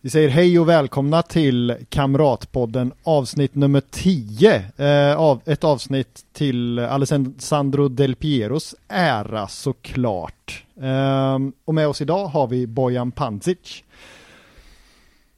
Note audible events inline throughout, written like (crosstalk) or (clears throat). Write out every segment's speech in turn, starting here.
Vi säger hej och välkomna till Kamratpodden avsnitt nummer 10. Eh, av, ett avsnitt till Alessandro Del Pieros ära såklart. Eh, och med oss idag har vi Bojan Pancic.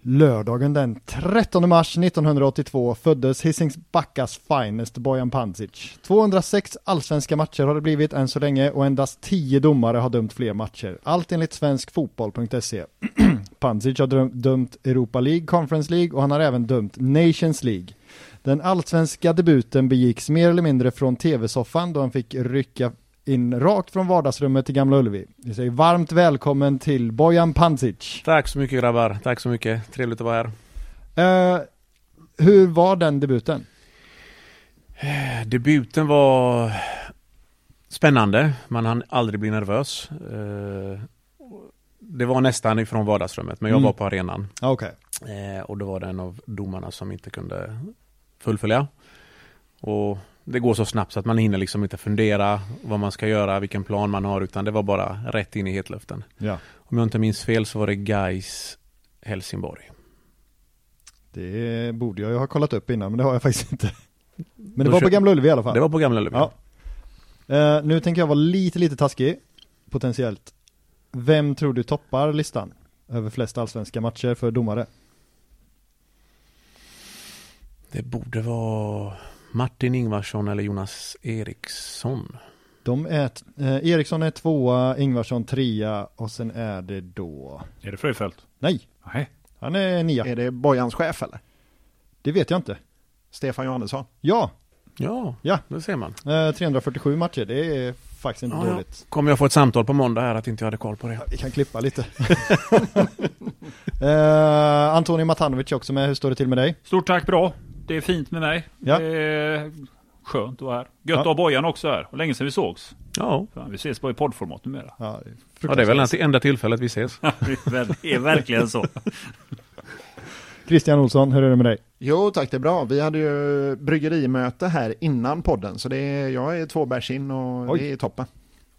Lördagen den 13 mars 1982 föddes Hisings Backas finest Bojan Pancic. 206 allsvenska matcher har det blivit än så länge och endast 10 domare har dömt fler matcher. Allt enligt svenskfotboll.se. (clears throat) Pancic har dömt Europa League, Conference League och han har även dömt Nations League. Den allsvenska debuten begicks mer eller mindre från tv-soffan då han fick rycka in rakt från vardagsrummet till Gamla Ullevi. Vi säger varmt välkommen till Bojan Pancic. Tack så mycket grabbar, tack så mycket, trevligt att vara här. Uh, hur var den debuten? Uh, debuten var spännande, man hann aldrig bli nervös. Uh, det var nästan ifrån vardagsrummet, men jag mm. var på arenan. Okay. och då var det en av domarna som inte kunde fullfölja. Och det går så snabbt så att man hinner liksom inte fundera vad man ska göra, vilken plan man har, utan det var bara rätt in i hetluften. Ja. Om jag inte minns fel så var det Gais Helsingborg. Det borde jag ju ha kollat upp innan, men det har jag faktiskt inte. Men det var på Gamla Ullevi i alla fall. Det var på Gamla Ullevi. Ja. Uh, nu tänker jag vara lite, lite taskig, potentiellt. Vem tror du toppar listan över flest allsvenska matcher för domare? Det borde vara Martin Ingvarsson eller Jonas Eriksson? De är, eh, Eriksson är tvåa, Ingvarsson trea och sen är det då... Är det Fröjfält? Nej. Nej. Han är nia. Är det Bojans chef eller? Det vet jag inte. Stefan Johannesson? Ja. Ja, ja. det ser man. Eh, 347 matcher, det är faktiskt inte ja, dåligt. Ja. Kommer jag få ett samtal på måndag här att inte jag hade koll på det? Ja, vi kan klippa lite. (laughs) eh, Antoni Matanovic också med, hur står det till med dig? Stort tack, bra det är fint med mig. Ja. Det är skönt att vara här. Gött ja. att ha Bojan också här. Och länge sedan vi sågs. Ja. vi ses bara i poddformat numera. Ja, det är, ja, det är väl det enda tillfället vi ses. (laughs) det är verkligen så. (laughs) Christian Olsson, hur är det med dig? Jo tack, det är bra. Vi hade ju bryggerimöte här innan podden, så det är, jag är två bärs in och Oj. det är toppen.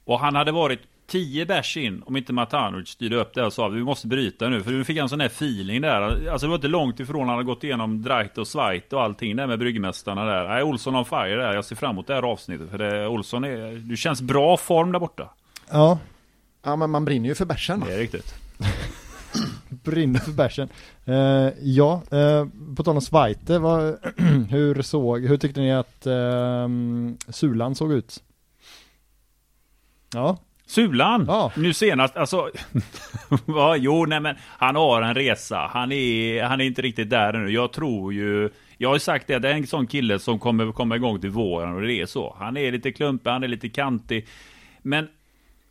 Och han hade varit 10 bärs in om inte Matanovic styrde upp det och sa att vi måste bryta nu. För nu fick han sån här feeling där. Alltså det var inte långt ifrån han hade gått igenom Dreit och Sveit och allting där med bryggmästarna där. Nej, Olsson on fire där. Jag ser fram emot det här avsnittet. För det, Olsson är, du känns bra form där borta. Ja. Ja men man brinner ju för bärsen. Det är riktigt. (laughs) brinner för bärsen. Uh, ja, uh, på tal om Zweite, (clears throat) hur såg, hur tyckte ni att uh, Sulan såg ut? Ja. Sulan, ja. nu senast, alltså, (laughs) ja, jo, nej men han har en resa. Han är, han är inte riktigt där nu. Jag tror ju, jag har ju sagt det, det är en sån kille som kommer komma igång till våren och det är så. Han är lite klumpig, han är lite kantig. Men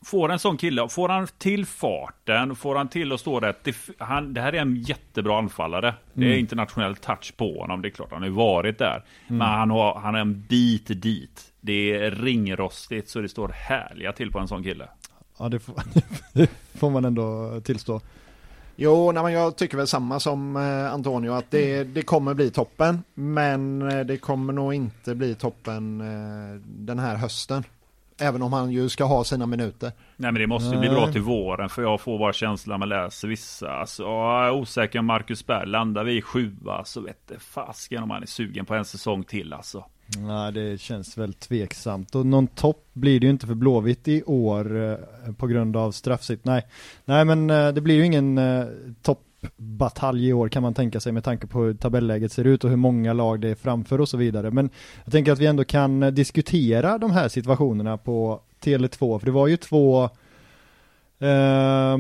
får en sån kille, får han till farten, får han till att stå rätt. Det, han, det här är en jättebra anfallare. Det är mm. internationell touch på honom, det är klart han har ju varit där. Mm. Men han har, han har en bit dit. Det är ringrostigt så det står härliga till på en sån kille. Ja, det får, det (laughs) får man ändå tillstå. Jo, nej, men jag tycker väl samma som eh, Antonio att det, det kommer bli toppen. Men eh, det kommer nog inte bli toppen eh, den här hösten. Även om han ju ska ha sina minuter. Nej men det måste bli bra till våren för jag får bara känslan när man läser vissa. Alltså, jag är osäker om Marcus Berg landar vi i sjua så vet det fasken om han är sugen på en säsong till alltså. Nej, det känns väl tveksamt. Och någon topp blir det ju inte för Blåvitt i år eh, på grund av straffsitt. Nej, nej men eh, det blir ju ingen eh, toppbatalj i år kan man tänka sig med tanke på hur tabelläget ser ut och hur många lag det är framför och så vidare. Men jag tänker att vi ändå kan eh, diskutera de här situationerna på Tele2, för det var ju två eh,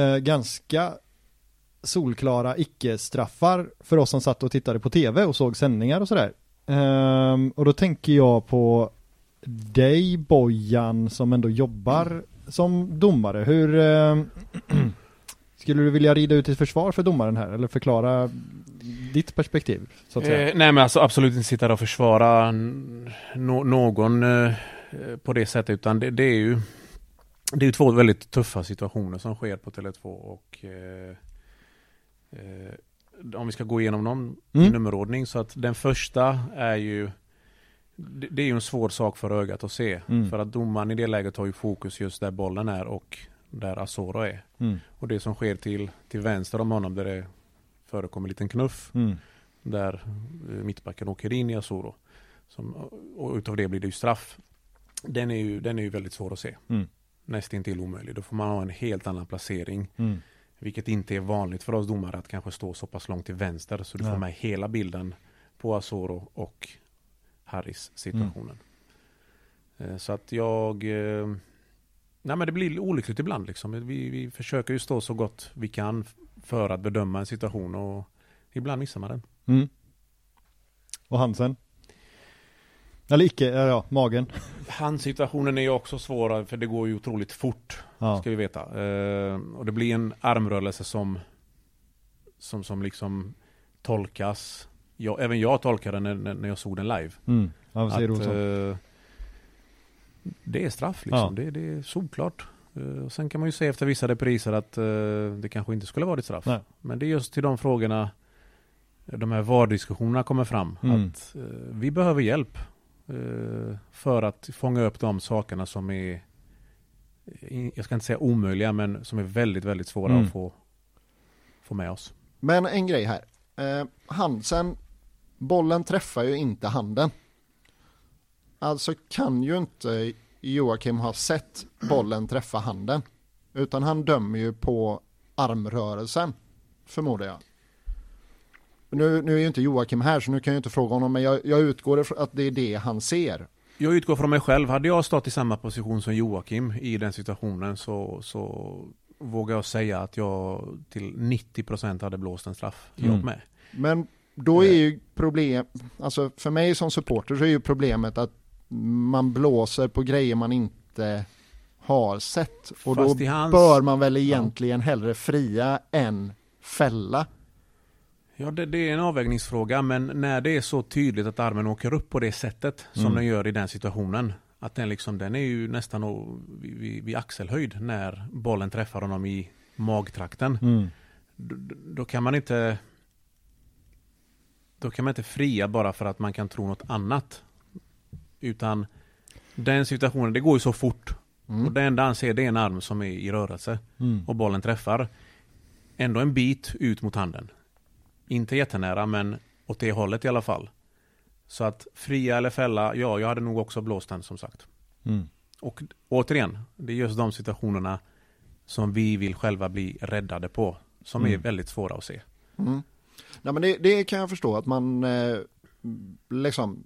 eh, ganska solklara icke-straffar för oss som satt och tittade på tv och såg sändningar och sådär. Um, och då tänker jag på dig Bojan som ändå jobbar som domare. Hur, uh, (clears throat) Skulle du vilja rida ut ett försvar för domaren här, eller förklara ditt perspektiv? Så att säga? Eh, nej men alltså absolut inte sitta där och försvara no någon eh, på det sättet utan det, det, är ju Det är två väldigt tuffa situationer som sker på Tele2 och eh, eh, Om vi ska gå igenom dem mm. i nummerordning så att den första är ju det, det är ju en svår sak för ögat att se mm. för att domaren i det läget har ju fokus just där bollen är och där Asoro är. Mm. Och det som sker till, till vänster om honom där det förekommer en liten knuff. Mm. Där eh, mittbacken åker in i Asoro. Som, och utav det blir det ju straff. Den är ju, den är ju väldigt svår att se. Mm. Nästintill omöjlig. Då får man ha en helt annan placering. Mm. Vilket inte är vanligt för oss domare att kanske stå så pass långt till vänster. Så du ja. får med hela bilden på Asoro och Harris situationen. Mm. Eh, så att jag eh, Nej men det blir olyckligt ibland liksom. Vi, vi försöker ju stå så gott vi kan för att bedöma en situation och ibland missar man den. Mm. Och Hansen? Eller icke, ja, magen. Handsituationen är ju också svår för det går ju otroligt fort. Ja. Ska vi veta. Eh, och det blir en armrörelse som som, som liksom tolkas. Jag, även jag tolkade den när, när jag såg den live. Mm. Ja, att, eh, det är straff liksom. Ja. Det, det, är solklart. Uh, sen kan man ju se efter vissa repriser att uh, det kanske inte skulle varit straff. Nej. Men det är just till de frågorna de här VAR-diskussionerna kommer fram. Mm. Att uh, vi behöver hjälp för att fånga upp de sakerna som är jag ska inte säga omöjliga men som är väldigt, väldigt svåra mm. att få, få med oss. Men en grej här. Eh, Hansen, bollen träffar ju inte handen. Alltså kan ju inte Joakim ha sett bollen träffa handen. Utan han dömer ju på armrörelsen, förmodar jag. Nu, nu är ju inte Joakim här så nu kan jag inte fråga honom men jag, jag utgår ifrån att det är det han ser. Jag utgår från mig själv. Hade jag stått i samma position som Joakim i den situationen så, så vågar jag säga att jag till 90% hade blåst en straff. Jag mm. med. Men då är ju problem, alltså för mig som supporter så är ju problemet att man blåser på grejer man inte har sett. Och Fast då hans... bör man väl egentligen ja. hellre fria än fälla. Ja, det, det, är en avvägningsfråga, men när det är så tydligt att armen åker upp på det sättet som mm. den gör i den situationen, att den liksom, den är ju nästan vid, vid axelhöjd när bollen träffar honom i magtrakten. Mm. Då, då, kan man inte då kan man inte fria bara för att man kan tro något annat. Utan den situationen, det går ju så fort. Mm. Och det enda han ser det är en arm som är i rörelse. Mm. Och bollen träffar. Ändå en bit ut mot handen. Inte jättenära men åt det hållet i alla fall. Så att fria eller fälla, ja jag hade nog också blåst den som sagt. Mm. Och återigen, det är just de situationerna som vi vill själva bli räddade på. Som är mm. väldigt svåra att se. Mm. Nej, men det, det, kan jag förstå att man eh, liksom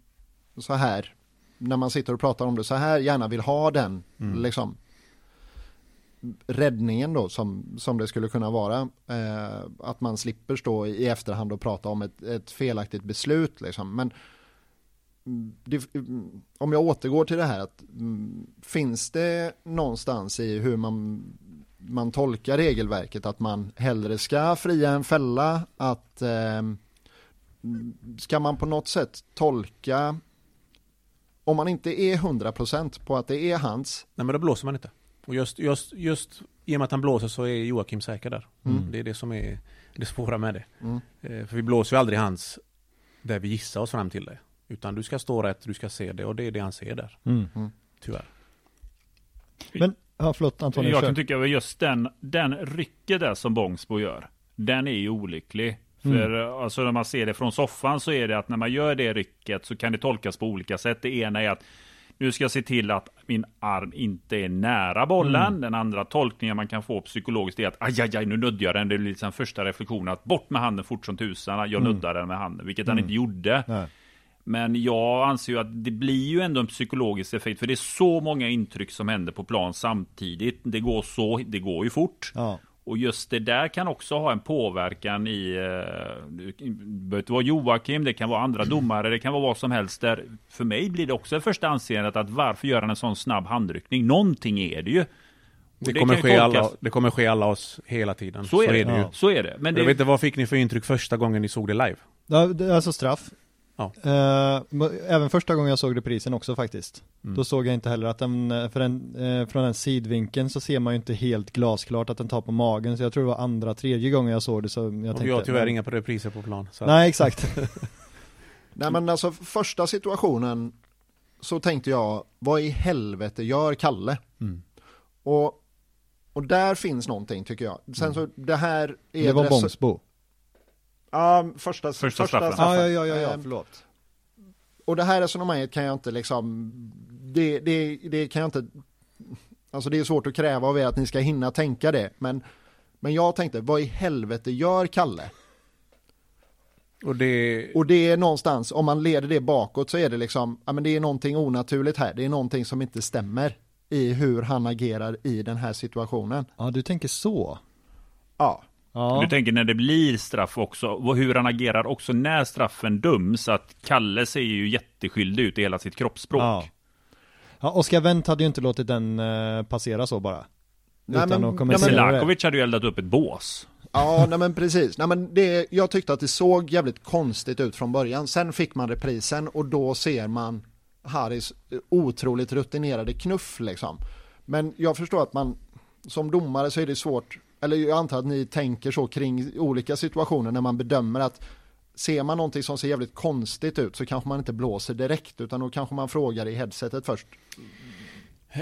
så här när man sitter och pratar om det så här gärna vill ha den mm. liksom räddningen då som, som det skulle kunna vara. Eh, att man slipper stå i efterhand och prata om ett, ett felaktigt beslut liksom. Men det, om jag återgår till det här att mm, finns det någonstans i hur man man tolkar regelverket att man hellre ska fria än fälla att eh, ska man på något sätt tolka om man inte är 100% på att det är hans. Nej men då blåser man inte. Och just, just, just i och med att han blåser så är Joakim säker där. Mm. Det är det som är det svåra med det. Mm. Eh, för vi blåser ju aldrig hans där vi gissar oss fram till det. Utan du ska stå rätt, du ska se det och det är det han ser där. Mm. mm. Tyvärr. Men, ja förlåt Antonio. Jag kan tycka att just den, den rycket där som Bångsbo gör. Den är ju olycklig. För mm. alltså när man ser det från soffan så är det att när man gör det rycket så kan det tolkas på olika sätt. Det ena är att nu ska jag se till att min arm inte är nära bollen. Mm. Den andra tolkningen man kan få psykologiskt är att aj, aj, aj nu nuddar jag den. Det blir liksom första reflektionen att bort med handen fort som tusan. Jag mm. nuddar den med handen, vilket mm. han inte gjorde. Nej. Men jag anser ju att det blir ju ändå en psykologisk effekt, för det är så många intryck som händer på plan samtidigt. Det går så, det går ju fort. Ja. Och just det där kan också ha en påverkan i, eh, det behöver inte vara Joakim, det kan vara andra domare, det kan vara vad som helst. Där för mig blir det också det första anseendet att varför gör han en sån snabb handryckning? Någonting är det ju. Det, det kommer ske alla, tolkas- det kommer ske alla oss hela tiden. Så är det, ju. Ja. Så är det. Men det, Jag vet inte, vad fick ni för intryck första gången ni såg det live? Det är alltså straff. Ja. Eh, även första gången jag såg reprisen också faktiskt. Mm. Då såg jag inte heller att den, eh, för den, eh, från den sidvinkeln så ser man ju inte helt glasklart att den tar på magen. Så jag tror det var andra, tredje gången jag såg det så jag och tänkte. vi har tyvärr men- inga repriser på plan. Så. Nej, exakt. (laughs) Nej men alltså första situationen så tänkte jag, vad i helvete gör Kalle? Mm. Och, och där finns någonting tycker jag. Sen så det här är det var resu- Bångsbo. Ja, första, Första straffen. Ja, ja, ja, ja, ja, Ehm, förlåt. Och det här resonemanget kan jag inte liksom, det, det, det kan jag inte, alltså det är svårt att kräva av er att ni ska hinna tänka det, men, men jag tänkte, vad i helvete gör Kalle? Och det, Och det är någonstans, om man leder det bakåt så är det liksom, ja men det är någonting onaturligt här, det är någonting som inte stämmer i hur han agerar i den här situationen. Ja, du tänker så. Ja, Ja. Du tänker när det blir straff också, och hur han agerar också när straffen döms, att Kalle ser ju jätteskyldig ut i hela sitt kroppsspråk. Ja. Ja, Oskar Wendt hade ju inte låtit den eh, passera så bara. Nej, Utan men- att men- kommentera det. Selakovic hade ju eldat upp ett bås. ja nej men precis. Nej, men det, jag tyckte att det såg jävligt konstigt ut från början. Sen fick man reprisen och då ser man Harrys otroligt rutinerade knuff liksom. Men jag förstår att man som domare så är det svårt, eller jag antar att ni tänker så kring olika situationer när man bedömer att ser man någonting som ser jävligt konstigt ut så kanske man inte blåser direkt utan då kanske man frågar i headsetet först.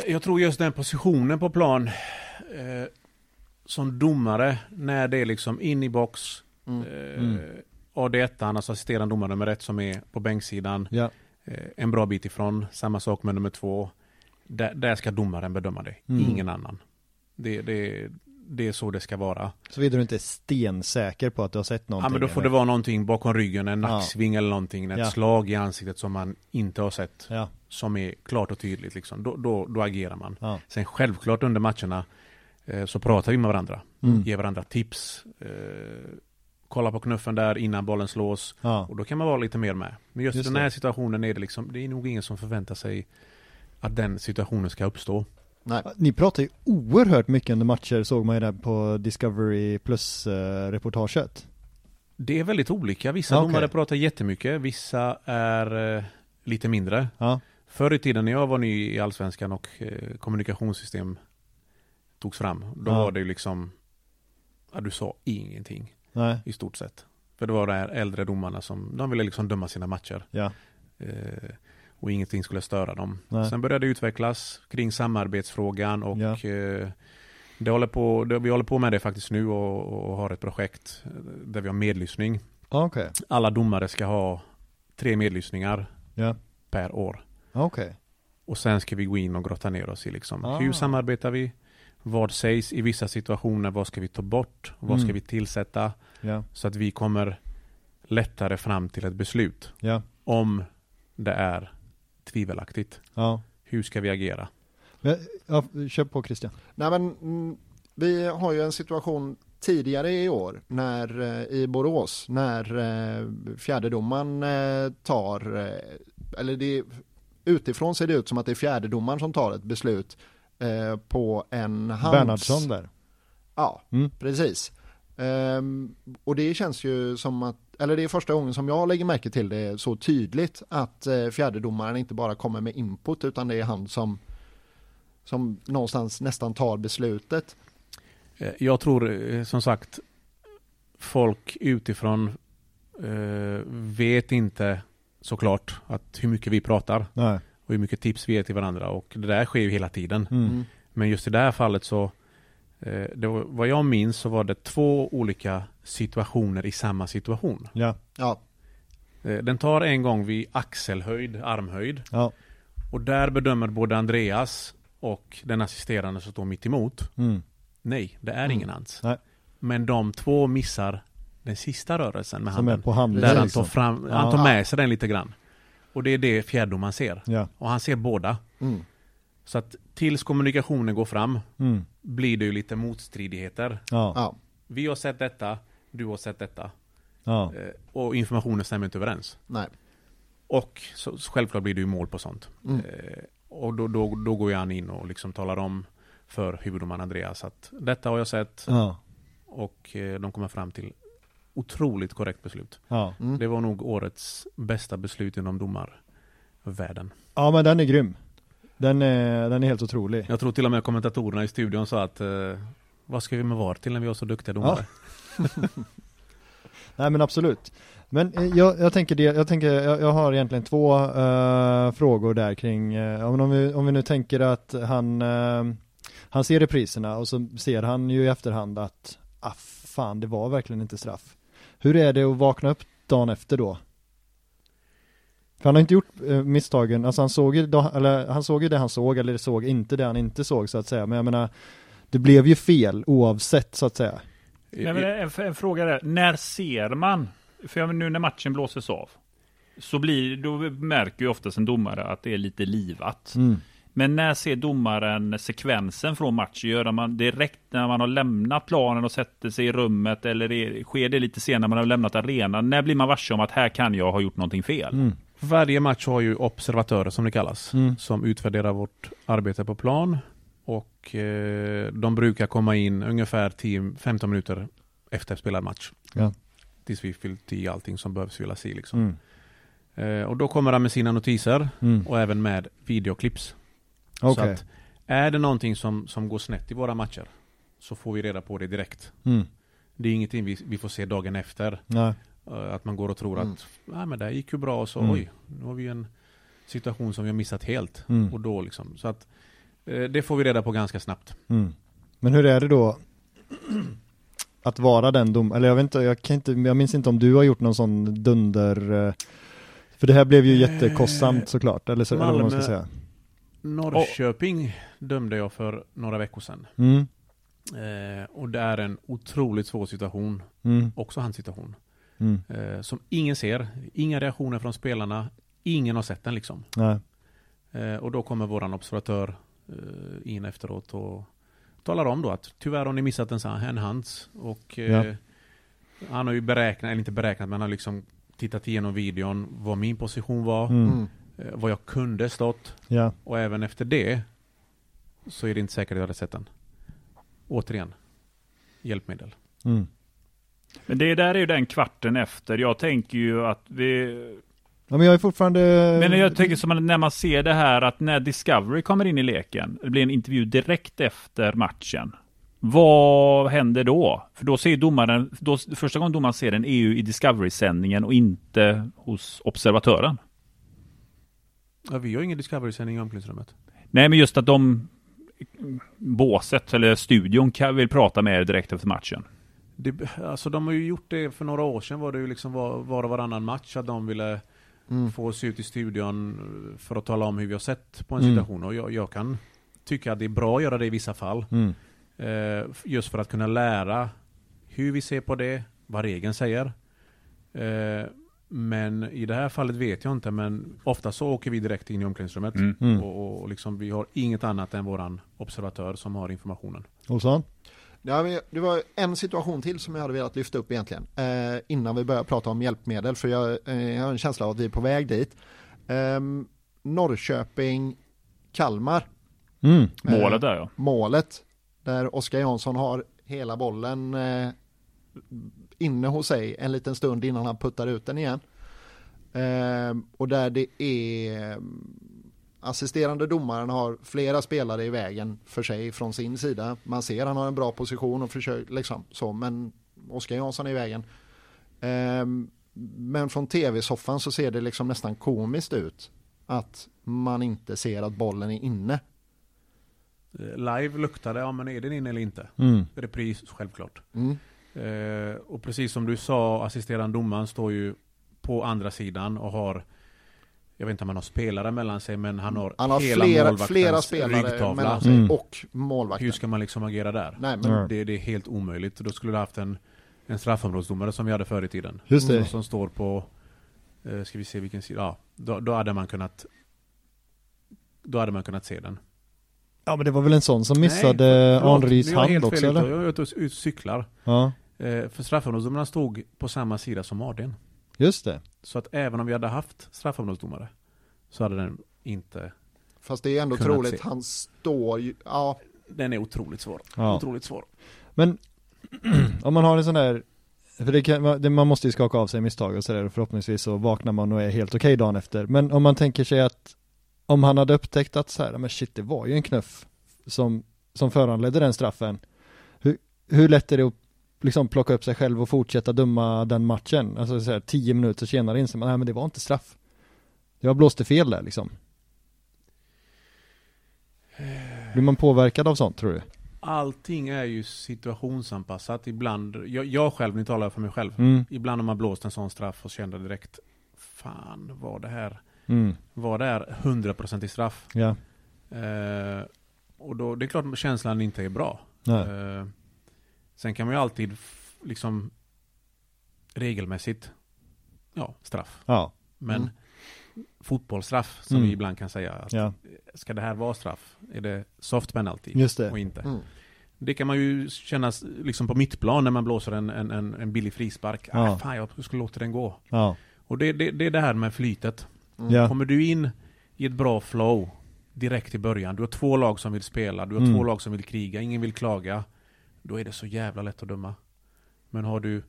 jag tror just den positionen på plan eh, som domare när det är liksom in i box Mm. eh, Mm. AD1, alltså assisterande domare nummer ett som är på bänksidan Ja. eh, en bra bit ifrån, samma sak med nummer två. Där, där ska domaren bedöma det, Mm. ingen annan. Det, det, det är så det ska vara. Såvida du inte är stensäker på att du har sett någonting. Ja men då får eller? det vara någonting bakom ryggen, en Ja. nacksving eller någonting, ett Ja. slag i ansiktet som man inte har sett. Ja, Som är klart och tydligt liksom. Då, då, då agerar man. ja. Sen självklart under matcherna eh, så pratar vi med varandra. Mm. Ger varandra tips. Eh, kolla på knuffen där innan bollen slås. ja. Och då kan man vara lite mer med. Men just, i Just den här det. situationen är det liksom, det är nog ingen som förväntar sig att den situationen ska uppstå. Nej. Ni pratar ju oerhört mycket under matcher såg man ju där på Discovery Plus eh. Det är väldigt olika. Vissa Ja, okej. domare pratar jättemycket, vissa är eh, lite mindre. Ja, Förr i tiden när jag var ny i Allsvenskan och eh, kommunikationssystem togs fram, då Ja. var det ju liksom, ja, du sa ingenting nej, i stort sett. För det var de här äldre domarna som, de ville liksom döma sina matcher. ja, Eh, och ingenting skulle störa dem. Nej. Sen började det utvecklas kring samarbetsfrågan och Ja. eh, det håller på, det, vi håller på med det faktiskt nu och, och har ett projekt eh, där vi har medlyssning. Ja, okej, Alla domare ska ha tre medlyssningar ja, per år. Ja, okej, Och sen ska vi gå in och grotta ner oss i liksom, Ah. hur samarbetar vi? Vad sägs i vissa situationer? Vad ska vi ta bort? Vad ska Mm. vi tillsätta? ja, Så att vi kommer lättare fram till ett beslut. Om det är tvivelaktigt. ja. Hur ska vi agera? Ja, ja, kör på Christian. Nej men mm, vi har ju en situation tidigare i år när eh, i Borås när eh, fjärdedomaren eh, tar eller det utifrån ser det ut som att det är fjärdedomaren som tar ett beslut på en hands... Bernhardsson där. Ja, Mm. precis. Ehm, och det känns ju som att, eller det är första gången som jag lägger märke till det så tydligt att eh, fjärdedomaren inte bara kommer med input utan det är han som som någonstans nästan tar beslutet. Eh, Jag tror eh, som sagt folk utifrån eh, vet inte såklart att hur mycket vi pratar Nej. och hur mycket tips vi ger till varandra och det där sker ju hela tiden. Mm. Men just i det här fallet så var, vad jag minns så var det två olika situationer i samma situation. Ja, Ja, Eh, Den tar en gång vid axelhöjd, armhöjd ja, och där bedömer både Andreas och den assisterande som står mitt emot mm. Nej, det är Mm. ingen hands. Nej. Men de två missar den sista rörelsen med Som är handen. på handen. Där han tar, fram, Ja. han tar med sig den lite grann. Och det är det fjärdedomaren ser. Ja, Och han ser båda. mm. Så att tills kommunikationen går fram mm. blir det ju lite motstridigheter. Ja, ja, Vi har sett detta, du har sett detta. ja, Eh, Och informationen stämmer inte överens. nej. Och så, så självklart blir det ju mål på sånt. Mm. Eh, och då, då, då går jag in och liksom talar om för huvuddomaren Andreas att detta har jag sett Ja. och eh, de kommer fram till otroligt korrekt beslut. Ja. Mm. Det var nog årets bästa beslut inom domarvärlden. ja, men den är grym. Den är, den är helt otrolig. Jag tror till och med kommentatorerna i studion sa att eh, vad ska vi med VAR till när vi har så duktiga domare? (laughs) Nej men absolut. Men eh, jag, jag tänker det, jag tänker, jag, jag har egentligen två eh, frågor där kring, eh, om, om, vi, om vi nu tänker att han, eh, han ser repriserna och så ser han ju i efterhand att, ah fan det var verkligen inte straff. Hur är det att vakna upp dagen efter då? För han har inte gjort eh, misstagen, alltså han såg ju, då, eller han såg ju det han såg eller såg inte det han inte såg så att säga, men jag menar det blev ju fel oavsett så att säga. Nej, men en, en fråga där. När ser man? För jag, nu när matchen blåses av. Så blir, då märker ju oftast en domare att det är lite livat. Mm. Men när ser domaren sekvensen från matchen? Gör man direkt när man har lämnat planen och sätter sig i rummet? Eller är, sker det lite senare när man har lämnat arenan? När blir man varse om att här kan jag ha gjort någonting fel? Mm. Varje match har ju observatörer som det kallas, Mm. som utvärderar vårt arbete på plan. Och eh, de brukar komma in ungefär 10-15 minuter efter spelad match. Ja. Tills vi fyllt i allting som behövs fyllas i. Liksom. Mm. Eh, och då kommer han med sina notiser Mm. och även med videoklips. Okej. Så att är det någonting som, som går snett i våra matcher så får vi reda på det direkt. Mm. Det är ingenting vi, vi får se dagen efter. Nej. Eh, Att man går och tror Mm. att Nej, men det här gick ju bra och så Mm. oj, nu har vi en situation som vi har missat helt. Mm. Och då liksom. Så att eh, det får vi reda på ganska snabbt. Mm. Men hur är det då att vara den dom, eller jag vet inte, jag kan inte, jag minns inte om du har gjort någon sån dunder eh, för det här blev ju jättekostsamt såklart, eller så, eller vad man ska Malmö- säga. Norrköping dömde jag för några veckor sedan. Mm. Eh, och det är en otroligt svår situation. Mm. Också hans situation. Mm. Eh, som ingen ser. Inga reaktioner från spelarna. Ingen har sett den liksom. Nej. Eh, och då kommer våran observatör eh, in efteråt och talar om då att tyvärr har ni missat en, sån här- en hands. Och eh, Ja. han har ju beräknat, eller inte beräknat, men han har liksom tittat igenom videon, vad min position var, Mm. Mm. eh, vad jag kunde stått. Ja. Och även efter det så är det inte säkert att jag hade sett den. Återigen, hjälpmedel. Mm. Men det där är ju den kvarten efter. Jag tänker ju att vi... ja men jag är fortfarande Men jag tänker som när man ser det här att när Discovery kommer in i leken, det blir en intervju direkt efter matchen. Vad händer då? För då ser domaren, då, första gången domaren ser den är ju i Discovery-sändningen och inte hos observatören. Ja, vi har ingen Discovery-sändning i omklädningsrummet. Nej, men just att de båset eller studion kan, vill prata med er direkt efter matchen. Det, alltså de har ju gjort det för några år sedan var det ju liksom var, var och varannan match att de ville Mm. få oss ut i studion för att tala om hur vi har sett på en Mm. situation. Och jag, jag kan tycka att det är bra att göra det i vissa fall. Mm. Eh, just för att kunna lära hur vi ser på det, vad regeln säger. Eh, men i det här fallet vet jag inte, men ofta så åker vi direkt in i omklädningsrummet. Mm. Mm. Och, och liksom, vi har inget annat än våran observatör som har informationen. Olsson? Det var en situation till som jag hade velat lyfta upp egentligen. Eh, innan vi börjar prata om hjälpmedel, för jag, eh, jag har en känsla av att vi är på väg dit. Eh, Norrköping, Kalmar, Mm. Målet där ja. målet. Där Oskar Jansson har hela bollen eh, inne hos sig en liten stund innan han puttar ut den igen. Eh, och där det är eh, assisterande domaren har flera spelare i vägen för sig från sin sida. Man ser han har en bra position och försöker liksom så, men Oskar Jansson är i vägen. Eh, men från tv-soffan så ser det liksom nästan komiskt ut att man inte ser att bollen är inne. Eh, live luktade, ja men är den inne eller inte? Mm. Repris, självklart. Mm. Eh, och precis som du sa, assisterande domaren står ju på andra sidan och har jag vet inte om han har spelare mellan sig, men han har, Han har hela flera, flera spelare ryggtavla. mellan sig Mm. och målvakten. Hur ska man liksom agera där? Nej, men. Det, det är helt omöjligt. Då skulle du haft en, en straffområdesdomare som vi hade förr i tiden. Just det. Som står på, eh, ska vi se vilken sida, ja, då, då hade man kunnat då hade man kunnat se den. Ja men det var väl en sån som missade har hand också fel eller? Jag är ute och och cyklar. Ja, Eh, för straffområdesdomarna stod på samma sida som Adrian. Just det. Så att även om vi hade haft straffområdesdomare så hade den inte... fast det är ändå troligt, se. han står ju, ja, Den är otroligt svår. Ja. Otroligt svår. Men (clears throat) om man har en sån där för det kan, det, man måste ju skaka av sig misstag och sådär förhoppningsvis så vaknar man och är helt okej dagen efter. Men om man tänker sig att om han hade upptäckt att så här, men shit det var ju en knuff som, som föranledde den straffen. Hur, hur lätt är det att liksom plocka upp sig själv och fortsätta döma den matchen? Alltså så här, tio minuter senare inser man, nej men det var inte straff. Jag blåste fel där liksom. Blir man påverkad av sånt tror du? Allting är ju situationsanpassat. Ibland, jag, jag själv, nu talar jag för mig själv. Mm, Ibland har man blåst en sån straff och kände direkt Fan, var det här mm, Var det här 100% i straff? ja, Eh, och då, det är klart känslan inte är bra. Eh, sen kan man ju alltid liksom regelmässigt ja, straff. ja, Men Mm. fotbollsstraff som Mm. vi ibland kan säga. Att, ja, Ska det här vara straff? Är det soft penalty? just det. Och inte. Mm. Det kan man ju känna liksom på mittplan när man blåser en, en, en, en billig frispark. Ja. Ah, fan, jag skulle låta den gå. Ja, Och det, det, det är det här med flytet. Mm. ja, Kommer du in i ett bra flow direkt i början. Du har två lag som vill spela, du har Mm. två lag som vill kriga, ingen vill klaga. Då är det så jävla lätt att döma. Men har du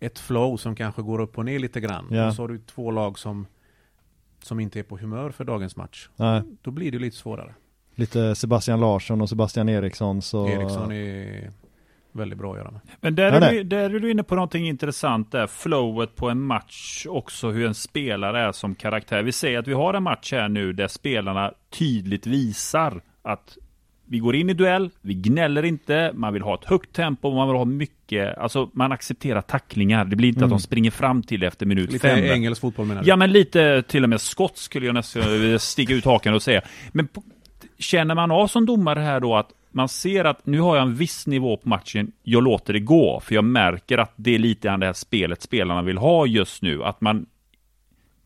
ett flow som kanske går upp och ner lite grann. Ja. Och så har du två lag som, som inte är på humör för dagens match. nej. Då blir det lite svårare. Lite Sebastian Larsson och Sebastian Eriksson så Eriksson är väldigt bra att göra med. Men där, Nej, är du, där är du inne på någonting intressant där. Flowet på en match, också hur en spelare är som karaktär. Vi säger att vi har en match här nu där spelarna tydligt visar att vi går in i duell, vi gnäller inte, man vill ha ett högt tempo, man vill ha mycket, alltså man accepterar tacklingar. Det blir inte Mm. att de springer fram till efter minut Lite fem. engelsk fotboll menar du? Ja men lite till och med skott skulle jag nästan vilja (laughs) sticka ut hakan och säga. Men känner man av som domare här då att man ser att nu har jag en viss nivå på matchen, jag låter det gå, för jag märker att det är lite grann det här spelet spelarna vill ha just nu. Att man,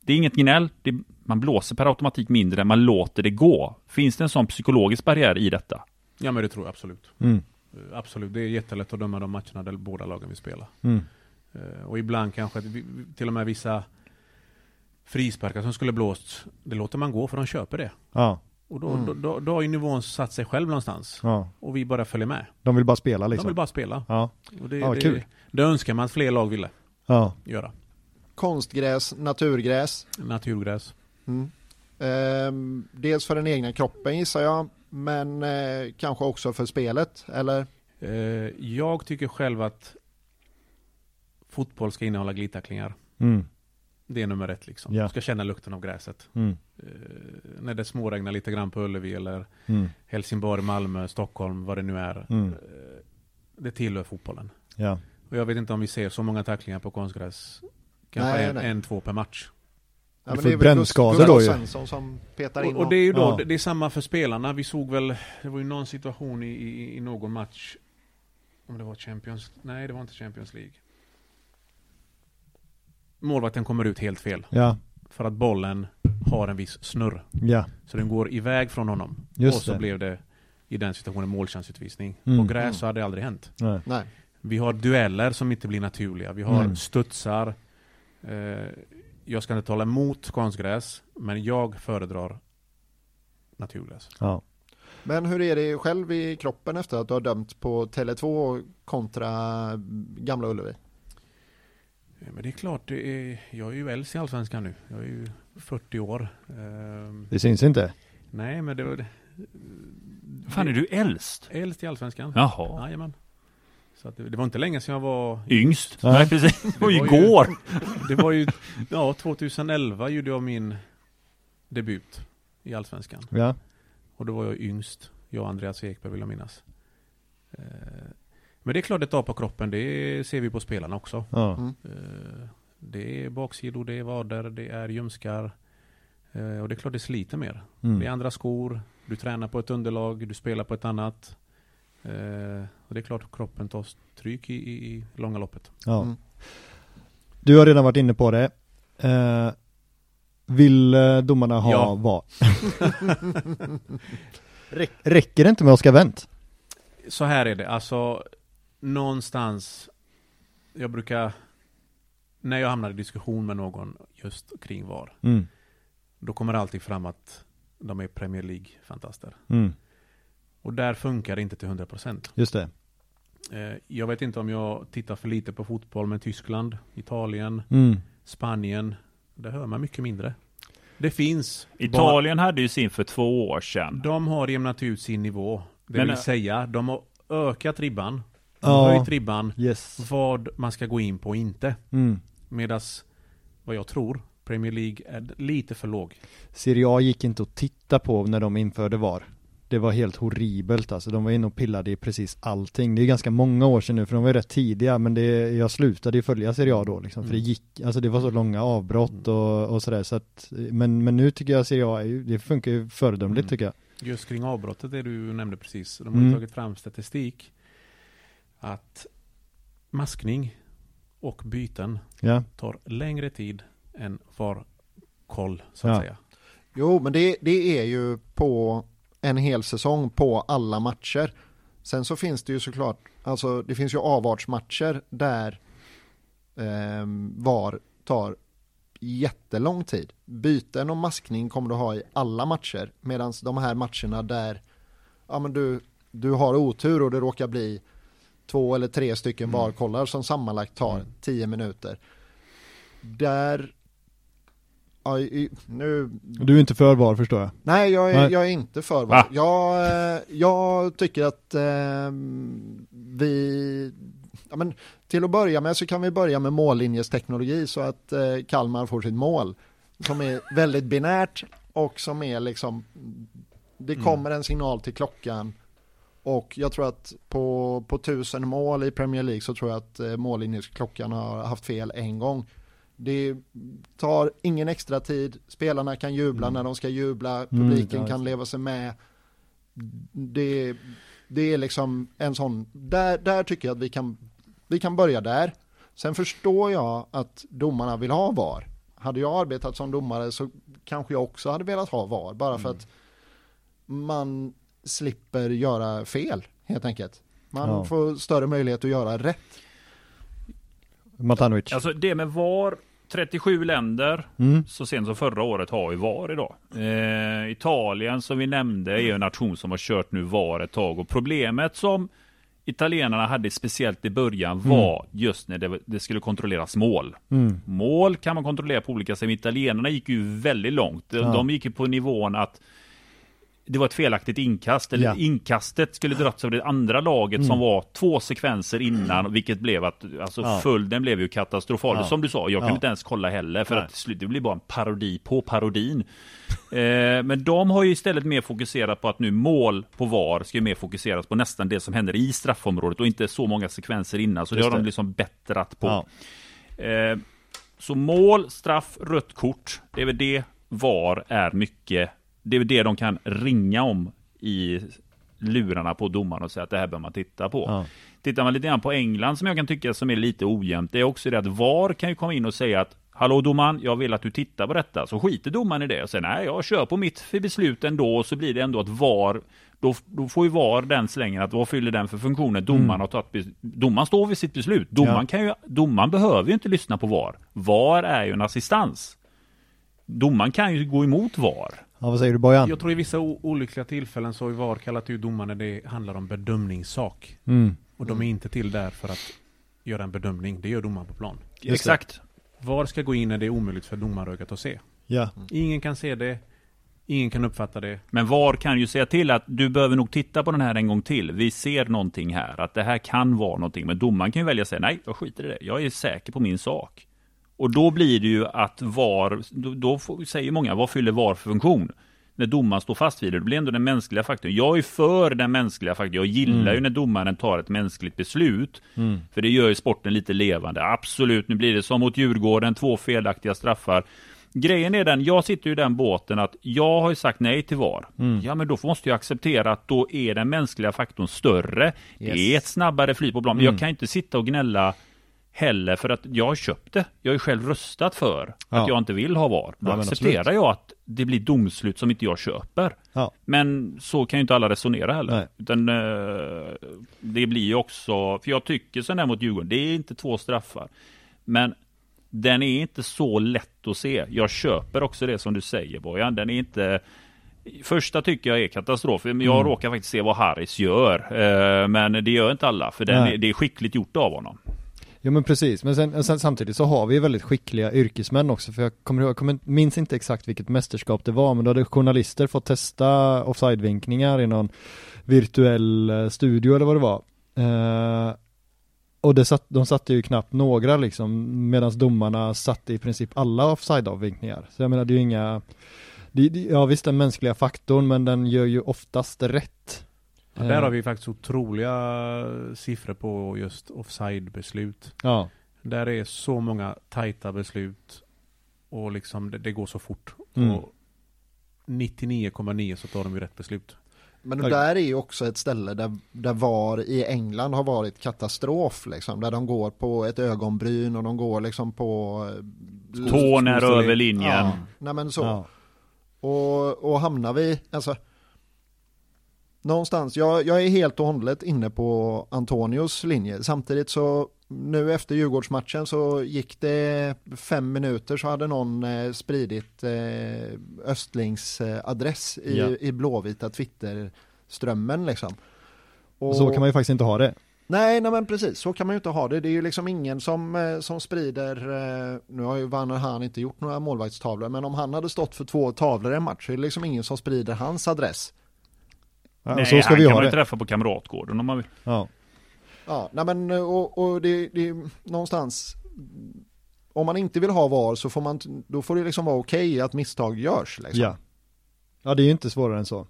det är inget gnäll, det, man blåser per automatik mindre, man låter det gå. Finns det en sån psykologisk barriär i detta? Ja men det tror jag absolut. mm, Eh, Absolut, det är jättelätt att döma de matcherna där båda lagen vill spela. mm, Eh, Och ibland kanske till och med vissa frisparkar som skulle blåst, det låter man gå för de köper det. ja, Och då, Mm. då, då, då har ju nivån satt sig själv någonstans. ja. Och vi bara följer med. De vill bara spela De liksom. vill bara spela. Ja, Och det, Ja, det, kul. det önskar man att fler lag ville ja, göra. Konstgräs, naturgräs. Naturgräs. Mm. Ehm, dels för den egna kroppen gissar jag, men eh, kanske också för spelet, eller? Eh, jag tycker själv att fotboll ska innehålla glidtacklingar. mm, Det är nummer ett liksom. Ja. Du ska känna lukten av gräset. mm, Eh, när det småregnar lite grann på Ullevi eller mm, Helsingborg, Malmö, Stockholm, vad det nu är. mm, Eh, det tillhör fotbollen. ja, Och jag vet inte om vi ser så många tacklingar på konstgräs. Kanske Nej, en, nej. en, två per match. Ja, men det är väl brännskador då ju. Svensson som petar in Och, och det är ju då, Ja. det, det är samma för spelarna. Vi såg väl, det var ju någon situation i, i, i någon match. Om det var Champions, nej det var inte Champions League. Målvakten kommer ut helt fel. ja, För att bollen har en viss snurr. ja, Så den går iväg från honom. Just och så det. blev det i den situationen målchansutvisning. Mm. På gräs så hade det aldrig hänt. nej, Nej. Vi har dueller som inte blir naturliga. Vi har Mm. studsar. Eh, jag ska inte tala emot konstgräs, men jag föredrar naturgräs. ja, Men hur är det själv i kroppen efter att du har dömt på Tele2 kontra Gamla Ullevi? Ja, Men det är klart, det är, jag är ju äldst i Allsvenskan nu. Jag är ju 40 år. Ehm, det syns inte. nej, men det var... Fan är du äldst? Äldst i Allsvenskan. Jaha. Jajamän. Så att det, det var inte länge sedan jag var... Yngst? Ja. Nej precis, det var ju var ju- igår. Det var ju... Ja, 2011 gjorde jag min debut i Allsvenskan. Ja, Och då var jag yngst. Jag och Andreas Ekberg vill jag minnas. Eh, Men det är klart det tar på kroppen. Det ser vi på spelarna också. ja, Mm. Eh, Det är baksidor, det är vader, det är ljumskar. Eh, Och det är klart det sliter mer. Det är mm, andra skor, du tränar på ett underlag, du spelar på ett annat. Eh, Och det är klart kroppen tar stryk i, i, i långa loppet. ja. Mm. Du har redan varit inne på det. Eh, vill eh, domarna ha Ja. vad? (laughs) Räck- Räcker det inte med Oscar Wendt? Så här är det, alltså någonstans, jag brukar, när jag hamnar i diskussion med någon just kring VAR, Mm, då kommer det alltid fram att de är Premier League-fantaster. mm, Och där funkar det inte till 100%. Just det. Eh, jag vet inte om jag tittar för lite på fotboll, men Tyskland, Italien, Mm. Spanien, där hör man mycket mindre. Det finns. Italien hade ju sin för två år sedan. De har jämnat ut sin nivå. Det Men, vill eh, säga, de har ökat ribban. De Ja. har höjt ribban. Yes. Vad man ska gå in på och inte. Mm. Medas, vad jag tror, Premier League är lite för låg. Serie A gick inte att titta på när de införde VAR. Det var helt horribelt alltså. De var inne och pillade i precis allting. Det är ganska många år sedan nu för de var ju rätt tidiga men det, jag slutade ju följa Serie A då liksom. För det Mm. gick, alltså det var så långa avbrott och, och sådär så att, men, men nu tycker jag Serie A, det funkar ju föredömligt Mm. tycker jag. Just kring avbrottet, det du nämnde precis. De har Mm. tagit fram statistik att maskning och byten Ja, tar längre tid än VAR-koll, så att Ja. säga. Jo, men det, det är ju på en hel säsong på alla matcher. Sen så finns det ju såklart, alltså det finns ju avartsmatcher där eh, VAR tar jättelång tid. Byten och maskning kommer du ha i alla matcher. Medan de här matcherna där ja, men du, du har otur och det råkar bli två eller tre stycken Mm. VAR-kollar som sammanlagt tar Mm. tio minuter. Där i- nu, du är inte för VAR förstår jag. nej jag är, Nej. jag är inte för Va? VAR. Jag, eh, jag tycker att eh, vi, ja, men till att börja med så kan vi börja med mållinjesteknologi så att eh, Kalmar får sitt mål. Som är väldigt binärt och som är liksom, det Mm. kommer en signal till klockan och jag tror att på, på tusen mål i Premier League så tror jag att eh, mållinjesklockan har haft fel en gång. Det tar ingen extra tid, spelarna kan jubla Mm. när de ska jubla, Mm, publiken ja, kan leva sig med. Det, det är liksom en sån, där, där tycker jag att vi kan, vi kan börja där. Sen förstår jag att domarna vill ha VAR. Hade jag arbetat som domare så kanske jag också hade velat ha VAR, bara för Mm. att man slipper göra fel helt enkelt. Man Ja. får större möjlighet att göra rätt. Matanovic. Alltså det med VAR, 37 länder, Mm. så sent som förra året har ju VAR idag. Eh, Italien som vi nämnde är en nation som har kört nu VAR ett tag och problemet som italienarna hade speciellt i början var just när det, det skulle kontrolleras mål. Mm. Mål kan man kontrollera på olika sätt. men Italienarna gick ju väldigt långt. De, Ja. de gick ju på nivån att det var ett felaktigt inkast, eller Ja. inkastet skulle dragits av det andra laget Mm. som var två sekvenser innan, vilket blev att, alltså Ja. följden blev ju katastrofal. Ja. Som du sa, jag kunde Ja. inte ens kolla heller, för Nej. att det blir bara en parodi på parodin. (laughs) eh, men de har ju istället mer fokuserat på att nu mål på VAR ska ju mer fokuseras på nästan det som händer i straffområdet och inte så många sekvenser innan, så det Just har de det. liksom bättrat på. Eh, så mål, straff, rött kort. Det är väl det VAR är mycket. Det är det de kan ringa om i lurarna på domaren och säga att det här bör man titta på. Ja. Tittar man lite grann på England som jag kan tycka som är lite ojämnt. Det är också det att VAR kan ju komma in och säga att Hallå domaren, jag vill att du tittar på detta. Så skiter domaren i det och säger nej, jag kör på mitt beslut ändå. Och så blir det ändå att VAR, då, då får ju VAR den slängen att vad fyller den för funktioner? Domaren har tagit, domaren står vid sitt beslut. Domaren, Ja. kan ju, domaren behöver ju inte lyssna på VAR. VAR är ju en assistans. Domaren kan ju gå emot VAR. Ja, vad säger du Bojan? Jag tror i vissa olyckliga tillfällen så har VAR kallat ut domaren när det handlar om bedömningssak. Mm. Och de är inte till där för att göra en bedömning. Det gör domaren på plan. Just det. Exakt. VAR ska gå in när det är omöjligt för domarögat att se. Ja. Ingen kan se det. Ingen kan uppfatta det. Men VAR kan ju säga till att du behöver nog titta på den här en gång till. Vi ser någonting här, att det här kan vara någonting. Men domaren kan ju välja att säga nej, jag skiter i det. Jag är säker på min sak. Och då blir det ju att VAR, då, då säger många, vad fyller VAR för funktion? När domaren står fast vid det, det blir ändå den mänskliga faktorn. Jag är för den mänskliga faktorn. Jag gillar ju när domaren tar ett mänskligt beslut. Mm. För det gör ju sporten lite levande. Absolut, nu blir det som mot Djurgården, två felaktiga straffar. Grejen är den, jag sitter ju i den båten att jag har ju sagt nej till VAR. Mm. Ja, men då måste jag acceptera att då är den mänskliga faktorn större. Det Yes. är ett snabbare flyt på plan. Men Mm. jag kan inte sitta och gnälla heller för att jag har köpt det. Jag har ju själv röstat för Ja. att jag inte vill ha VAR. Då Ja, accepterar absolut. jag att det blir domslut som inte jag köper. Ja. Men så kan ju inte alla resonera heller. Nej. Utan eh, det blir ju också, för jag tycker sån där mot Djurgården, det är inte två straffar. Men den är inte så lätt att se. Jag köper också det som du säger Bojan. Den är inte Första tycker jag är katastrof. Men jag Mm. råkar faktiskt se vad Harris gör. Eh, Men det gör inte alla. För den är, det är skickligt gjort av honom. Jo men precis, men sen, sen, samtidigt så har vi väldigt skickliga yrkesmän också för jag kommer ihåg, jag kommer, minns inte exakt vilket mästerskap det var men då hade journalister fått testa offside-vinkningar i någon virtuell eh, studio eller vad det var. Eh, och det satt, de satte ju knappt några liksom medan domarna satte i princip alla offside-avvinkningar. Så jag menar det är ju inga, det, det, ja visst den mänskliga faktorn men den gör ju oftast rätt. Ja, där har vi faktiskt otroliga siffror på just offside-beslut. Ja, Där är så många tajta beslut och liksom det, det går så fort. Mm. Och 99,9 så tar de ju rätt beslut. Men det där är ju också ett ställe där, där VAR i England har varit katastrof liksom. Där de går på ett ögonbryn och de går liksom på... eh, Tån är över linjen. Ja, nej men så. ja. Och, och hamnar vi, alltså Någonstans, jag, jag är helt och hållet inne på Antonios linje. Samtidigt så nu efter Djurgårdsmatchen så gick det fem minuter så hade någon eh, spridit eh, Östlings eh, adress i, Ja. i blåvita Twitter-strömmen liksom. Och, Så kan man ju faktiskt inte ha det. Nej, nej men precis, så kan man ju inte ha det. Det är ju liksom ingen som, som sprider, nu har ju Vanner Han inte gjort några målvaktstavlor, men om han hade stått för två tavlor i en match så är det liksom ingen som sprider hans adress. Ja, Nej, så ska han vi kan ha man ju det. träffa på Kamratgården om man vill. Ja. Ja, nej men och, och det, det är någonstans, om man inte vill ha VAR så får man, då får det liksom vara okej att misstag görs liksom. Ja. Ja det är ju inte svårare än så.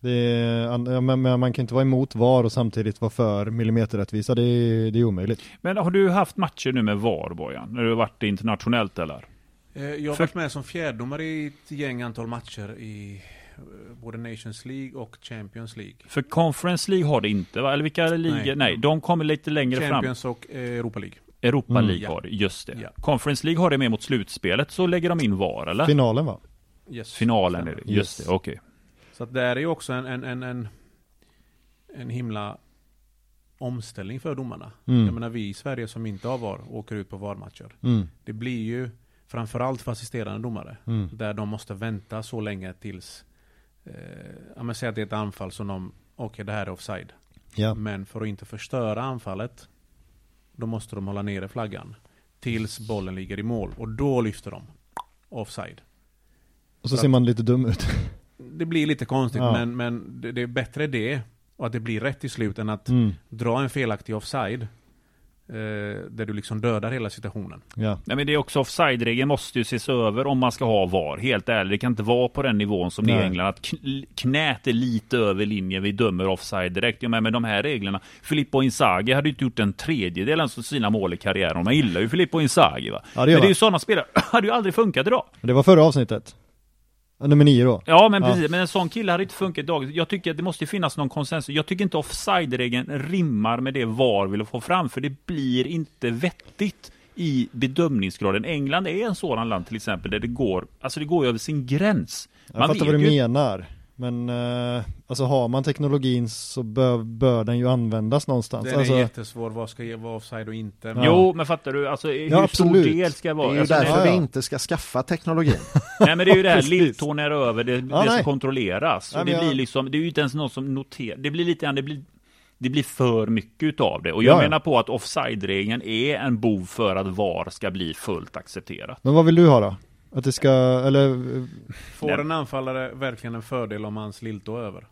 Det är, men, men man kan inte vara emot VAR och samtidigt vara för millimeterrättvisa, det är, det är omöjligt. Men har du haft matcher nu med VAR Bojan? När du har varit internationellt eller? Eh, Jag har För- varit med som fjärdomare i ett gäng antal matcher i både Nations League och Champions League. För Conference League har det inte va? Eller vilka ligor? Nej. Nej. de kommer lite längre fram. Champions och eh, Europa League. Europa Mm. League Ja. har det, just det. Ja. Conference League har det med mot slutspelet, så lägger de in VAR eller? Finalen va? Yes. Finalen är det, just Yes. det, okej. Så att där är ju också en, en, en, en, en himla omställning för domarna. Mm. Jag menar vi i Sverige som inte har VAR åker ut på VAR-matcher. Mm. Det blir ju framförallt för assisterande domare. Mm. Där de måste vänta så länge tills eh, ja, men säg att det är ett anfall som de Okej det här är offside. Ja. Men för att inte förstöra anfallet Då måste de hålla nere flaggan Tills bollen ligger i mål och då lyfter de Offside Och så ser man lite dum ut. (laughs) Det blir lite konstigt Ja. men, men det, det är bättre det Och att det blir rätt i slut än att Mm. dra en felaktig offside eh, Där du liksom dödar hela situationen Ja. Nej men det är också offside-regeln måste ju ses över om man ska ha VAR. Helt ärligt, det kan inte vara på den nivån som det är i Nej. England. Att kn- knät är lite över linjen, vi dömer offside direkt. Ja, men med de här reglerna. Filippo Inzaghi hade ju inte gjort en tredjedel av sina mål i karriären. Man gillar ju Filippo Inzaghi va. Ja, det men det är ju sådana spelare, (clears throat) hade ju aldrig funkat idag. Det var förra avsnittet. Ja, Nummer nio då. Ja men Ja. precis, men en sån kille hade inte funkat idag. Jag tycker att det måste finnas någon konsensus. Jag tycker inte offside-regeln rimmar med det VAR vill få fram, för det blir inte vettigt i bedömningsgraden. England är en sådan land till exempel där det går, alltså det går över sin gräns. Jag fattar vad du ju- menar. Men eh, alltså har man teknologin så bör, bör den ju användas någonstans. Den Alltså, är jättesvår, vad ska ge- vara offside och inte Ja. Jo, men fattar du? Alltså hur Ja, stor del ska Det vara? är ju alltså, därför ja, vi ja. inte ska skaffa teknologin. (laughs) Nej men det är ju det här, lilltån är över, det, det ska kontrolleras. Nej, det jag- blir liksom, det är ju inte ens någon som noterar, det blir lite grann, det blir det blir för mycket utav det. Och Ja, jag ja. menar på att offside-regeln är en bov för att VAR ska bli fullt accepterat. men vad vill du ha då? Att det ska, eller Får Nej. en anfallare verkligen en fördel om hans lilltå är över?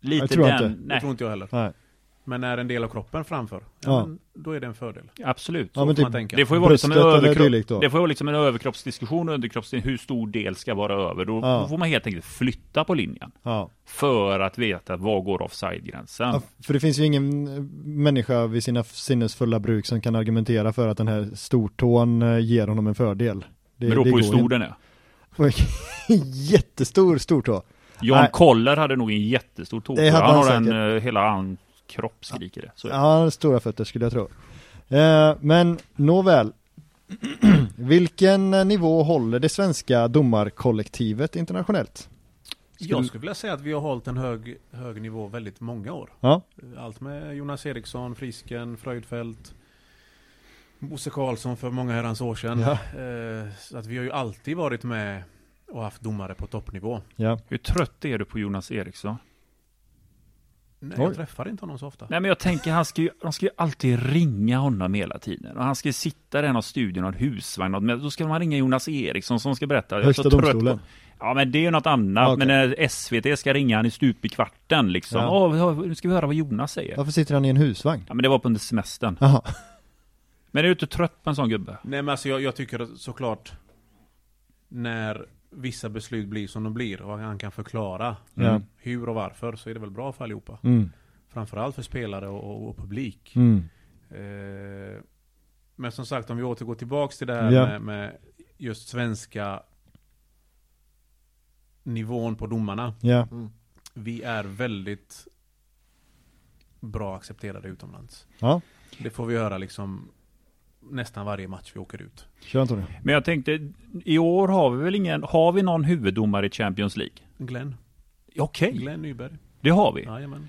Lite Jag tror den, inte. Det nej, tror inte jag heller. nej. Men är en del av kroppen framför? Ja. Men då är det en fördel. absolut. Ja typ man tänka. Det får ju vara liksom en, överkropp, då. det får vara liksom en överkroppsdiskussion och underkroppsdiskussion, hur stor del ska vara över. Då Ja. får man helt enkelt flytta på linjen. Ja. För att veta var går offside-gränsen. ja. För det finns ju ingen eh, människa vid sina sinnesfulla bruk som kan argumentera för att den här stortån eh, ger honom en fördel. Det, Beror det på hur stor den är. (laughs) Jättestor stortå. Jan Nej. Koller hade nog en jättestor tå. Han han har en, säkert. eh, hela han kropp skriker det. Så. Ja, han har stora fötter skulle jag tro. Eh, men nåväl. (clears throat) Vilken eh, nivå håller det svenska domarkollektivet internationellt? Jag skulle vilja säga att vi har hållit en hög, hög nivå väldigt många år. Ja, Allt med Jonas Eriksson, Frisken, Fröjdfält, Bosse Karlsson för många herrans år sedan. Ja. Eh, så att vi har ju alltid varit med och haft domare på toppnivå. Ja. Hur trött är du på Jonas Eriksson? Nej, Oj. jag träffar inte honom så ofta. Nej men jag tänker, han ska ju, de ska ju alltid ringa honom hela tiden. Och han ska ju sitta där i någon studio, någon husvagn, något, men då ska man ringa Jonas Eriksson som ska berätta. Jag är Högsta så trött domstolen. På, ja men det är ju något annat. Ja, okej. Men när SVT ska ringa han i stup i kvarten liksom. Ja. Åh, nu ska vi höra vad Jonas säger. Varför sitter han i en husvagn? Ja men det var på under semestern. Jaha. Men är du inte trött på en sån gubbe? Nej men alltså jag, jag tycker att såklart när vissa beslut blir som de blir och han kan förklara Ja. hur och varför så är det väl bra för allihopa. Mm. Framförallt för spelare och, och, och publik. Mm. Eh, men som sagt om vi återgår tillbaks till det här Ja. med, med just svenska nivån på domarna. Ja. Mm. Vi är väldigt bra accepterade utomlands. Ja. Det får vi höra liksom nästan varje match vi åker ut. Kör Antonio. Men jag tänkte, i år har vi väl ingen, har vi någon huvuddomare i Champions League? Glenn. Okej, Glenn Nyberg. det har vi. Jajamän.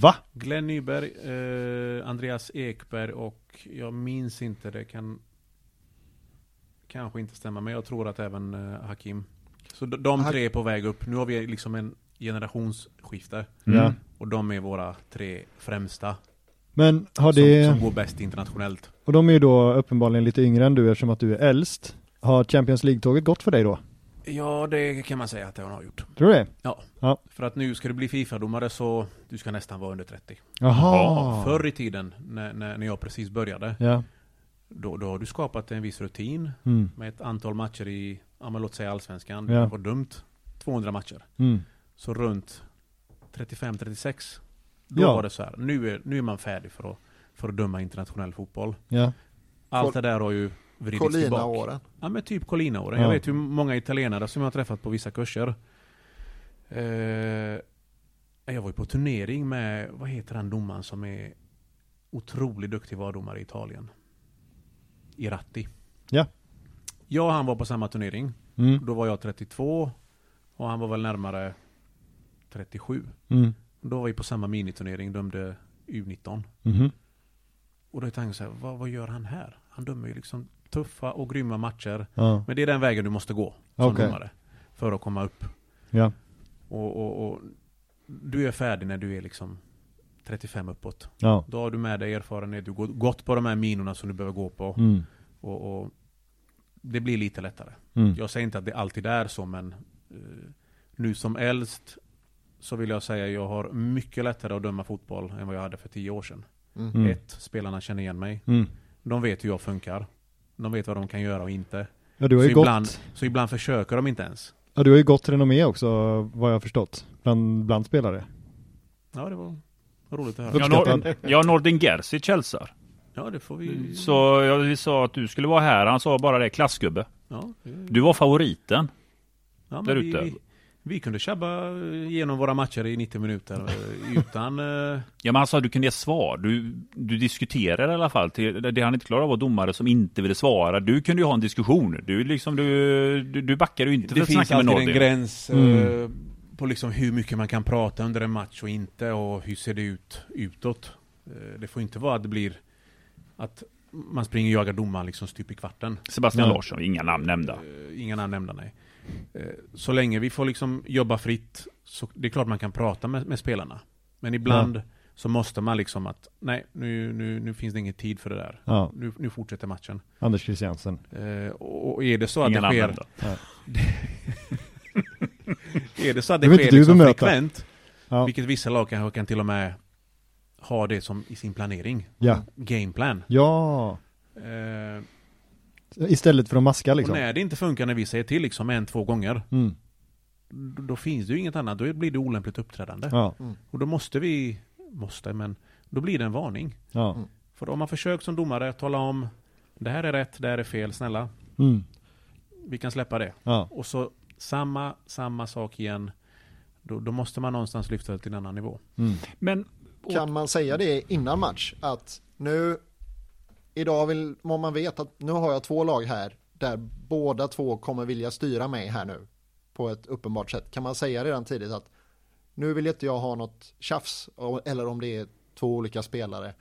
Va? Glenn Nyberg, eh, Andreas Ekberg och jag minns inte, det kan kanske inte stämma, men jag tror att även eh, Hakim. Så de, de tre är på väg upp. Nu har vi liksom en generationsskifte. Mm. Och de är våra tre främsta. Men har som, det, som går bäst internationellt. Och de är ju då uppenbarligen lite yngre än du eftersom att du är äldst. Har Champions League-tåget gått för dig då? Ja, det kan man säga att han har gjort. Tror du det? Ja. Ja. För att nu ska du bli Fifa-domare så du ska nästan vara under 30. Jaha. Förr i tiden, när, när, jag precis började, Ja. då, då har du skapat en viss rutin Mm. med ett antal matcher i, ja men låt säga allsvenskan, Ja. det var dumt, 200 matcher. Mm. Så runt 35-36, då Ja. var det så här, nu är, nu är man färdig för att, för att döma internationell fotboll. Ja. Allt det där har ju vridits tillbaka. Colina-åren. Ja men typ Colina-åren. Ja. Jag vet hur många italienare som jag har träffat på vissa kurser. Eh, jag var ju på turnering med, vad heter han domaren som är otroligt duktig VAR-domare i Italien? Iratti. Ja. Jag och han var på samma turnering. Mm. Då var jag 32 och han var väl närmare 37. Mm. Då var vi på samma miniturnering, dömde U19. Mhm. Och då tänkte jag så här, vad, vad gör han här? Han dömer ju liksom tuffa och grymma matcher. Ja. Men det är den vägen du måste gå som Okej. domare. För att komma upp. Ja. Och, och, och du är färdig när du är liksom 35 uppåt. Ja. Då har du med dig erfarenhet, du har gått på de här minorna som du behöver gå på. Mm. Och, och det blir lite lättare. Mm. Jag säger inte att det alltid är så, men eh, nu som äldst så vill jag säga att jag har mycket lättare att döma fotboll än vad jag hade för tio år sedan. Mm. Mm. Ett, spelarna känner igen mig. Mm. De vet hur jag funkar. De vet vad de kan göra och inte. Ja, du har Så ju gått, ibland, så ibland försöker de inte ens. ja, du har ju gott renommé också, vad jag har förstått. Bland, bland spelare. Ja, det var roligt att höra. Ja, Uppskattad. Nor- ja Nordin Gerzic hälsar. Ja, det får vi... Så jag sa att du skulle vara här. Han sa bara det, klassgubbe. Ja, det- Du var favoriten. ja, där vi, ute. vi, vi kunde tjabba igenom våra matcher i 90 minuter eh, utan... eh, Ja men han sa att du kunde ge svar. Du, du diskuterade i alla fall. Det han inte klarade av var domare som inte ville svara. Du kunde ju ha en diskussion. Du liksom, du, du, du backade ju inte för det att finns snacka med alltid en gräns Mm. eh, på liksom hur mycket man kan prata under en match och inte och hur ser det ut utåt. Eh, det får inte vara att det blir att man springer och jagar domaren liksom stup i kvarten. Sebastian. Larsson, inga namn nämnda. Eh, Inga namn nämnda, nej. Eh, Så länge vi får liksom jobba fritt, så det är klart man kan prata med, med spelarna. Men ibland så måste man liksom att, nej, nu, nu, nu finns det ingen tid för det där. Ja, Nu, nu fortsätter matchen. Anders Christiansen. Eh, och, och är det så att Inga det sker, (laughs) är det så att Det det sker liksom frekvent, Ja. vilket vissa lag kanske kan till och med ha det som i sin planering. Ja. Gameplan. Ja. Eh, Istället för att maska och liksom. när det inte funkar när vi säger till liksom en, två gånger, Mm. då, finns det ju inget annat. Då blir det olämpligt uppträdande. Ja. Och då måste vi, måste, men då blir det en varning. Ja. För om man försöker som domare tala om det här är rätt, det här är fel, snälla, Mm. vi kan släppa det. Ja. Och så samma, samma sak igen. Då, då måste man någonstans lyfta det till en annan nivå. Mm. Men Kan man säga det innan match? Att nu, idag vill, om man vet att nu har jag två lag här där båda två kommer vilja styra mig här nu på ett uppenbart sätt. Kan man säga redan tidigt att nu vill inte jag ha något tjafs eller om det är två olika spelare.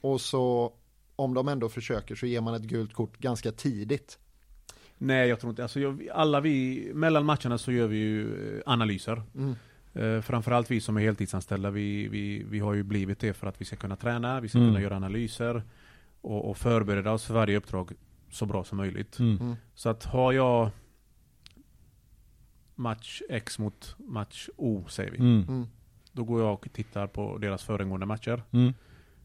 Och så om de ändå försöker så ger man ett gult kort ganska tidigt. Nej, jag tror inte. Alltså, jag, alla vi, mellan matcherna så gör vi ju eh, analyser. Mm. Eh, framförallt vi som är heltidsanställda, vi, vi, vi har ju blivit det för att vi ska kunna träna, vi ska Mm. kunna göra analyser och, och förbereda oss för varje uppdrag så bra som möjligt. Mm. Mm. Så att har jag match X mot match O, säger vi. Mm. Mm. Då går jag och tittar på deras föregående matcher. Mm.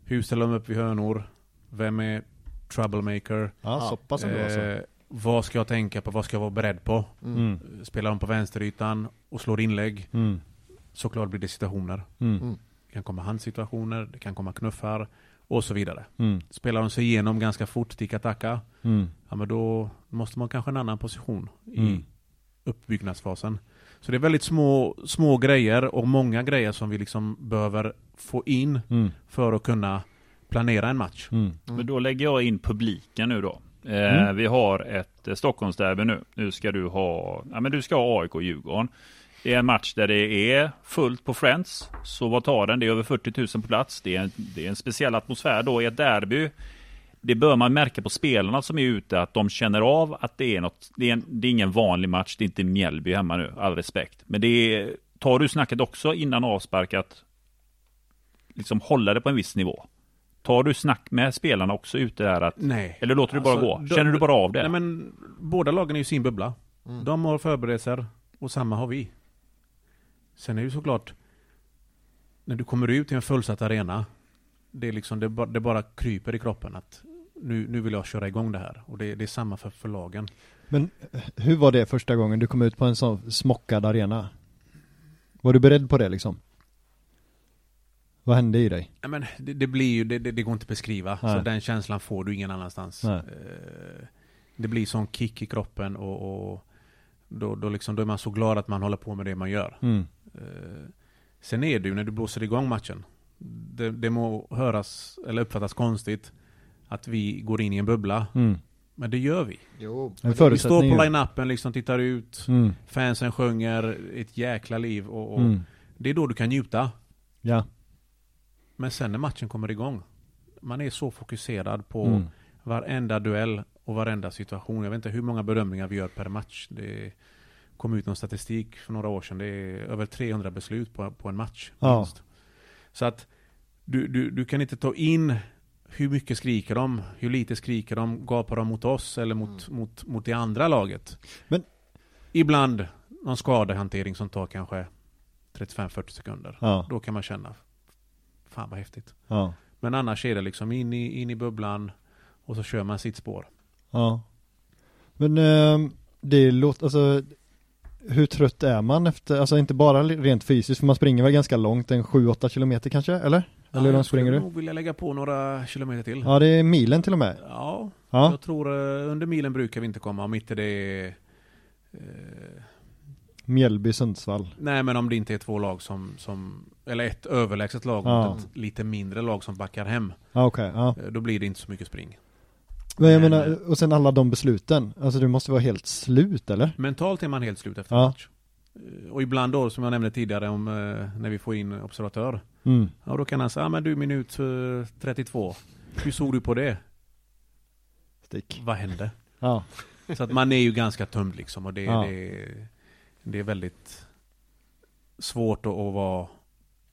Hur ställer de upp vid hörnor? Vem är troublemaker? Ja, Ja. så pass alltså. Eh, vad ska jag tänka på? Vad ska jag vara beredd på? Mm. Mm. Spelar de på vänsterytan och slår inlägg? Mm. Såklart blir det situationer. Det kan komma handsituationer, det kan komma knuffar och så vidare. Mm. Spelar de sig igenom ganska fort, ticka-tacka, Mm. ja men då måste man kanske en annan position i Mm. uppbyggnadsfasen. Så det är väldigt små, små grejer och många grejer som vi liksom behöver få in Mm. för att kunna planera en match. Mm. Men då lägger jag in publiken nu då. Eh, Mm. Vi har ett eh, Stockholmsderby nu. Nu ska du ha, ja men du ska ha AIK och Djurgården. Det är en match där det är fullt på Friends. Så vad tar den? Det är över 40 000 på plats. Det är en, det är en speciell atmosfär då i ett derby. Det bör man märka på spelarna som är ute att de känner av att det är något. Det är, en, det är ingen vanlig match. Det är inte Mjällby hemma nu. All respekt. Men det är, tar du snacket också innan avspark att liksom hålla det på en viss nivå? Tar du snack med spelarna också ute där att Nej. eller låter du bara Alltså, gå? Känner du bara av det? Nej men båda lagen är ju sin bubbla. Mm. De har förberedelser och samma har vi. Sen är det ju såklart när du kommer ut i en fullsatt arena det är liksom det, bara, det bara kryper i kroppen att nu, nu vill jag köra igång det här. Och det, det är samma för, för lagen. Men eh, hur var det första gången du kom ut på en sån smockad arena? Var du beredd på det liksom? Vad hände i dig? Nej, men det, det blir ju, det, det, det går inte att beskriva. Nej. Så den känslan får du ingen annanstans. Nej. Eh, Det blir sån kick i kroppen och, och då, då, liksom, då är man så glad att man håller på med det man gör. Mm. Eh, Sen är det ju när du blåser igång matchen. Det, det må höras eller uppfattas konstigt att vi går in i en bubbla. Mm. Men det gör vi. Jo. Vi står på line-upen, liksom tittar ut. Mm. Fansen sjunger ett jäkla liv. Och, och Mm. Det är då du kan njuta. Ja. Men sen när matchen kommer igång. Man är så fokuserad på Mm. varenda duell och varenda situation. Jag vet inte hur många bedömningar vi gör per match. Det kom ut någon statistik för några år sedan. Det är över 300 beslut på, på en match. Ja. Så att du, du, du kan inte ta in hur mycket skriker de, hur lite skriker de, gapar de mot oss eller mot, mot, mot det andra laget. Men- Ibland någon skadehantering som tar kanske 35-40 sekunder. Ja. Då kan man känna, fan vad häftigt. Ja. Men annars är det liksom in i, in i bubblan och så kör man sitt spår. Ja. Men ehm, det låter, alltså hur trött är man efter, alltså inte bara rent fysiskt, för man springer väl ganska långt, en 7-8 kilometer kanske, eller? Eller hur långt springer jag du? nog vilja lägga på några kilometer till. Ja, det är milen till och med. Ja, Ja. jag tror eh, under milen brukar vi inte komma om inte det är eh, Mjällby, Sundsvall. Nej men om det inte är två lag som, som eller ett överlägset lag Ja. mot ett lite mindre lag som backar hem. Ja, okej, ja. eh, Då blir det inte så mycket spring. Men jag Men, menar, och sen alla de besluten, alltså du måste vara helt slut eller? Mentalt är man helt slut efter Ja. match. Eh, Och ibland då, som jag nämnde tidigare om eh, när vi får in observatör. Mm. Ja då kan han säga, ah, men du minut eh, 32. Hur såg du på det? Stick. Vad hände? Ja. Så att man är ju ganska tömd liksom och det, Ja. det, det är väldigt svårt att, att vara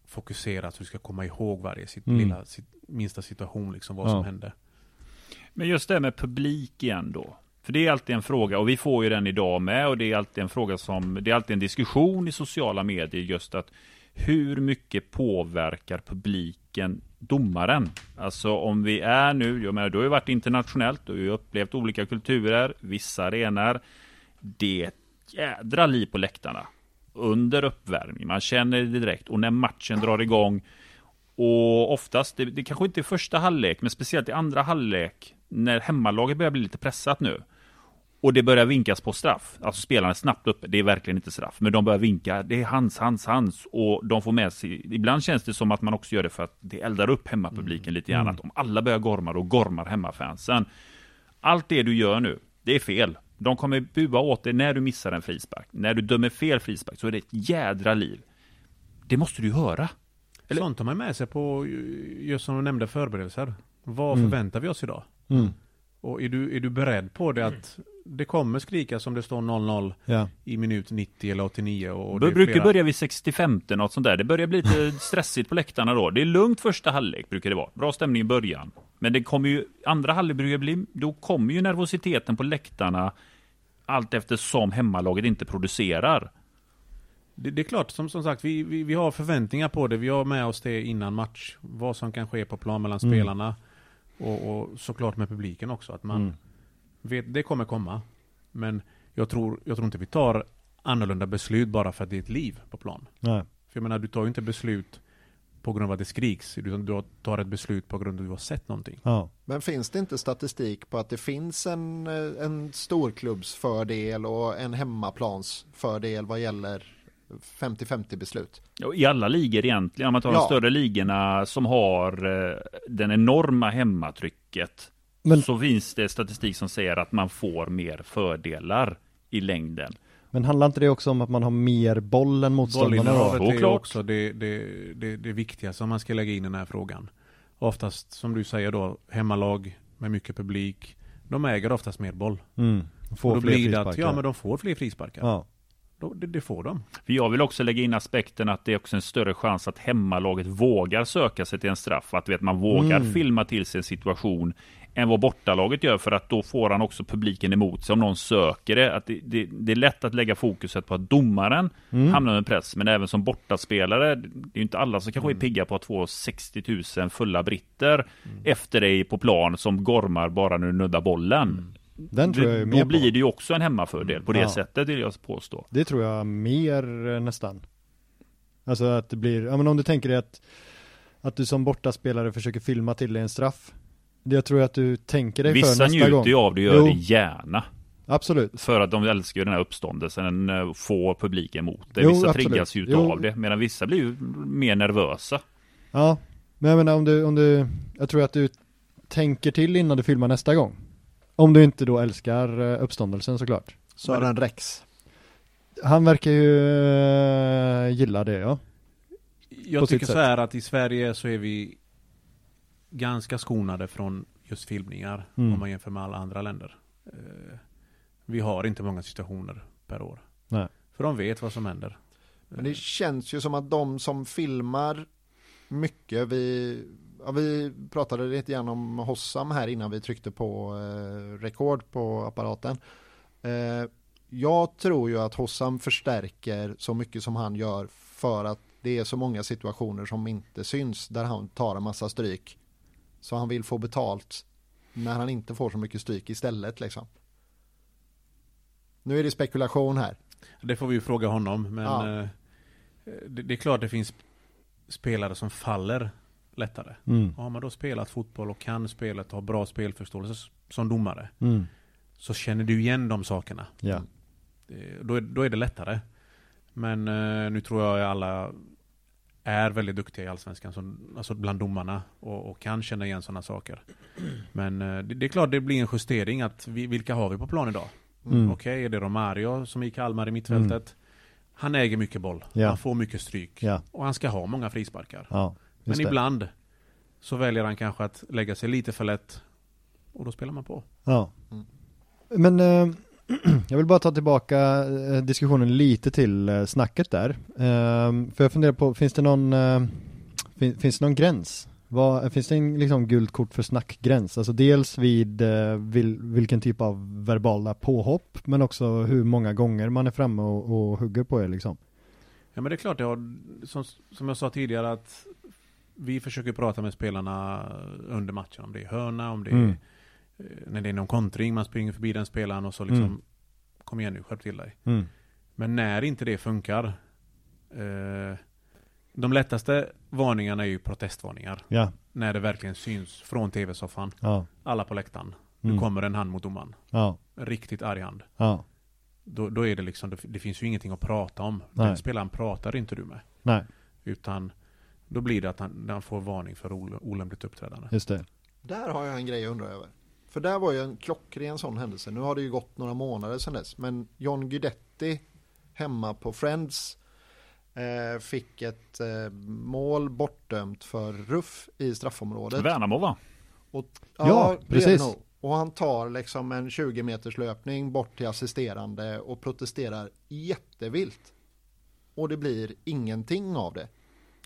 fokuserad så du ska komma ihåg varje sitt Mm. lilla, sitt, minsta situation liksom vad Ja. som hände. Men just det med publik igen då. För det är alltid en fråga, och vi får ju den idag med, och det är alltid en fråga som, det är alltid en diskussion i sociala medier just att hur mycket påverkar publiken domaren? Alltså om vi är nu, jag menar du har ju varit internationellt, du har ju upplevt olika kulturer, vissa arenor. Det är ett jädra liv på läktarna. Under uppvärmning, man känner det direkt, och när matchen drar igång och oftast, det, det kanske inte är första halvlek, men speciellt i andra halvlek, när hemmalaget börjar bli lite pressat nu. Och det börjar vinkas på straff. Alltså spelarna är snabbt uppe, det är verkligen inte straff. Men de börjar vinka, det är hans, hans, hans. Och de får med sig, ibland känns det som att man också gör det för att det eldar upp hemmapubliken lite grann. Att om alla börjar gorma, då gormar hemmafansen. Allt det du gör nu, det är fel. De kommer bua åt dig när du missar en frispark. När du dömer fel frispark så är det ett jädra liv. Det måste du höra. Eller- Sånt tar man med sig på, just som du nämnde, förberedelser. Vad Mm. förväntar vi oss idag? Mm. Och är du, är du beredd på det att det kommer skrikas om det står 0-0 Ja. i minut 90 eller 89 och Det brukar flera- börja vid 65 något sånt där. Det börjar bli lite (laughs) stressigt på läktarna då. Det är lugnt första halvlek brukar det vara. Bra stämning i början. Men det kommer ju, andra halvlek brukar bli, då kommer ju nervositeten på läktarna allt eftersom hemmalaget inte producerar. Det, det är klart, som, som sagt, vi, vi, vi har förväntningar på det. Vi har med oss det innan match. Vad som kan ske på plan mellan Mm. spelarna. Och, och såklart med publiken också. Att man Mm. vet, det kommer komma. Men jag tror, jag tror inte vi tar annorlunda beslut bara för att det är ett liv på plan. Nej. För jag menar, du tar ju inte beslut på grund av att det skriks. Utan du tar ett beslut på grund av att du har sett någonting. Ja. Men finns det inte statistik på att det finns en, eh, en storklubbsfördel och en hemmaplansfördel vad gäller 50-50 beslut? I alla ligor egentligen, om man tar de Ja. större ligorna som har eh, den enorma hemmatrycket. Men- Så finns det statistik som säger att man får mer fördelar i längden. Men handlar inte det också om att man har mer boll än motståndarna? Bollinnehavet är också det, det, det, det viktigaste om man ska lägga in i den här frågan. Oftast, som du säger då, hemmalag med mycket publik. De äger oftast mer boll. Mm. Få och då fler blir det att, ja men de får fler frisparkar. Ja. Då, det, det får de. För jag vill också lägga in aspekten att det är också en större chans att hemmalaget vågar söka sig till en straff. Att vet, man vågar Mm. filma till sig en situation än vad bortalaget gör för att då får han också publiken emot sig om någon söker det. Att det, det, det är lätt att lägga fokuset på att domaren Mm. hamnar under press, men även som bortaspelare, det är ju inte alla som kanske är pigga på att få 60 000 fulla britter efter dig på plan som gormar bara när du nuddar bollen. Den tror jag är mer då på. blir det ju också en hemmafördel på det Ja. sättet vill jag påstå. Det tror jag mer eh, nästan. Alltså att det blir, ja men om du tänker dig att, att du som bortaspelare försöker filma till dig en straff. Det jag tror att du tänker dig för Vissa nästa njuter gång. ju av det gör Jo. det gärna. Absolut. För att de älskar ju den här uppståndelsen, eh, få publiken emot det. Jo, Vissa absolut. triggas ju Jo. av det, medan vissa blir ju mer nervösa. Ja, men jag menar om du, om du, jag tror att du tänker till innan du filmar nästa gång. Om du inte då älskar eh, uppståndelsen såklart. Sören Rex. Han verkar ju eh, gilla det ja. Jag På tycker så här att i Sverige så är vi ganska skonade från just filmningar Mm. om man jämför med alla andra länder. Eh, Vi har inte många situationer per år. Nej. För de vet vad som händer. Men det känns ju som att de som filmar mycket, vi, ja, vi pratade lite grann om Hossam här innan vi tryckte på eh, rekord på apparaten. Eh, jag tror ju att Hossam förstärker så mycket som han gör för att det är så många situationer som inte syns där han tar en massa stryk. Så han vill få betalt när han inte får så mycket stryk istället liksom. Nu är det spekulation här. Det får vi ju fråga honom. Men Ja. eh, det, det är klart det finns spelare som faller lättare. Mm. Och har man då spelat fotboll och kan spelet och har bra spelförståelse som domare. Mm. Så känner du igen de sakerna. Ja. Då är, då är det lättare. Men eh, nu tror jag alla är väldigt duktiga i Allsvenskan, som, alltså bland domarna, och, och kan känna igen sådana saker. Men eh, det, det är klart det blir en justering att vi, vilka har vi på plan idag? Mm. Okej, är det Romario som är i Kalmar i mittfältet? Han äger mycket boll, Ja. han får mycket stryk Ja. och han ska ha många frisparkar. Ja. Men det. ibland så väljer han kanske att lägga sig lite för lätt och då spelar man på. Ja. Mm. Men eh, (clears throat) jag vill bara ta tillbaka eh, diskussionen lite till eh, snacket där. Eh, för jag funderar på, finns det någon, eh, fin, finns det någon gräns? Vad, finns det en liksom gult kort för snackgräns? Alltså dels vid eh, vil, vilken typ av verbala påhopp, men också hur många gånger man är framme och, och hugger på er liksom. Ja men det är klart, jag, som, som jag sa tidigare att vi försöker prata med spelarna under matchen. Om det är hörna, om det är Mm. eh, när det är någon kontring, man springer förbi den spelaren och så liksom Mm. Kom igen nu, skärp till dig. Mm. Men när inte det funkar eh, De lättaste varningarna är ju protestvarningar. Ja, När det verkligen syns från tv-soffan. ja, Alla på läktaren. Nu Mm. kommer en hand mot domaren. ja, En riktigt arg hand. ja, Då, då är det liksom, det, det finns ju ingenting att prata om. Nej. Den spelaren pratar inte du med. nej, Utan då blir det att han, han får varning för ol- olämpligt uppträdande. just det. Där har jag en grej jag undrar över. För där var ju en klockren sån händelse. Nu har det ju gått några månader sedan dess. Men John Guidetti hemma på Friends eh, fick ett eh, mål bortdömt för ruff i straffområdet. Värnamo va? Och, Ja, det precis. nog. Och han tar liksom en 20 meters löpning bort till assisterande och protesterar jättevilt. Och det blir ingenting av det.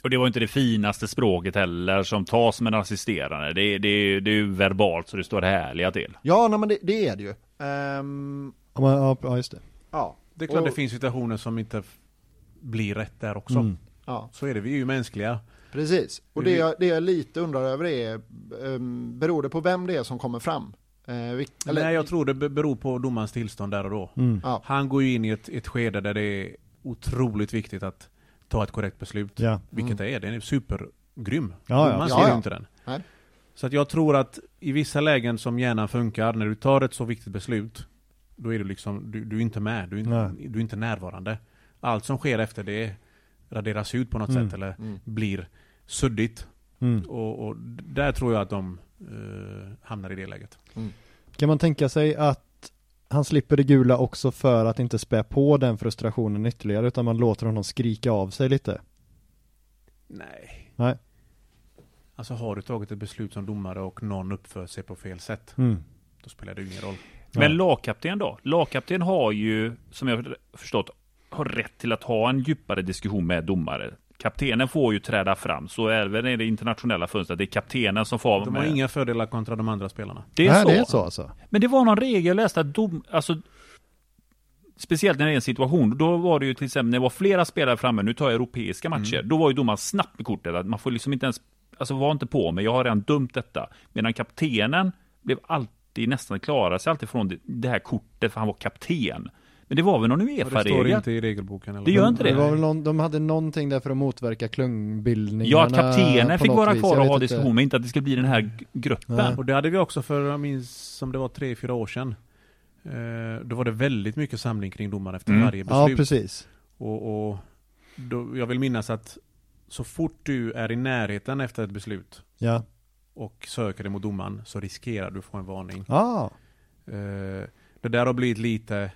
Och det var inte det finaste språket heller som tas med en assisterande. Det, det, det är ju verbalt så det står härliga till. Ja, nej, men det, det är det ju. Ehm, Ja, men- ja, ja, just det. ja, Det är klart Och- det finns situationer som inte blir rätt där också. Mm. ja. Så är det, vi är ju mänskliga. Precis, och det jag, det jag lite undrar över är, um, beror det på vem det är som kommer fram? Eh, vil- eller, Nej, jag tror det be- beror på domarens tillstånd där och då. Mm. Ja, Han går ju in i ett, ett skede där det är otroligt viktigt att ta ett korrekt beslut. Ja. Vilket det är, den är supergrym. Ja, ja. Man ser inte den. Nej. Så att jag tror att i vissa lägen som hjärnan funkar, när du tar ett så viktigt beslut, då är du liksom, du, du är inte med, du är inte, du är inte närvarande. Allt som sker efter det raderas ut på något Mm. sätt eller Mm. blir suddigt. Mm. Och, och där tror jag att de eh, hamnar i det läget. Kan man tänka sig att han slipper det gula också för att inte spä på den frustrationen ytterligare utan man låter honom skrika av sig lite? Nej. Nej. Alltså har du tagit ett beslut som domare och någon uppför sig på fel sätt, Mm. då spelar det ingen roll. Men Ja. lagkapten då? Lagkapten har ju, som jag har förstått, har rätt till att ha en djupare diskussion med domare. Kaptenen får ju träda fram, så även i det internationella fönstret, det är kaptenen som får vara De har med. inga fördelar kontra de andra spelarna. Det är Nej, så. det är så alltså? Men det var någon regel jag läste att dom, alltså Speciellt när det är en situation, då var det ju till exempel när det var flera spelare framme, nu tar jag europeiska matcher, då var ju domaren snabbt med kortet, att man får liksom inte ens, alltså var inte på mig, jag har redan dömt detta. Medan kaptenen blev alltid nästan, klarade sig alltid från det, det här kortet, för han var kapten. Men det var väl någon Och det står Uefa-regel? inte i regelboken. Eller? Det gör inte Det det. var väl någon, de hade någonting där för att motverka klungbildningarna Ja, att kaptenen fick vara kvar och ha inte. diskussion, men inte att det ska bli den här gruppen. Nej. Och det hade vi också för, jag minns som det var tre, fyra år sedan. Eh, då var det väldigt mycket samling kring domaren efter Mm. varje Ja, beslut. precis. och, och då, jag vill minnas att så fort du är i närheten efter ett beslut Ja. och söker dig mot domaren så riskerar du att få en varning. Ah, Eh, det där har blivit lite,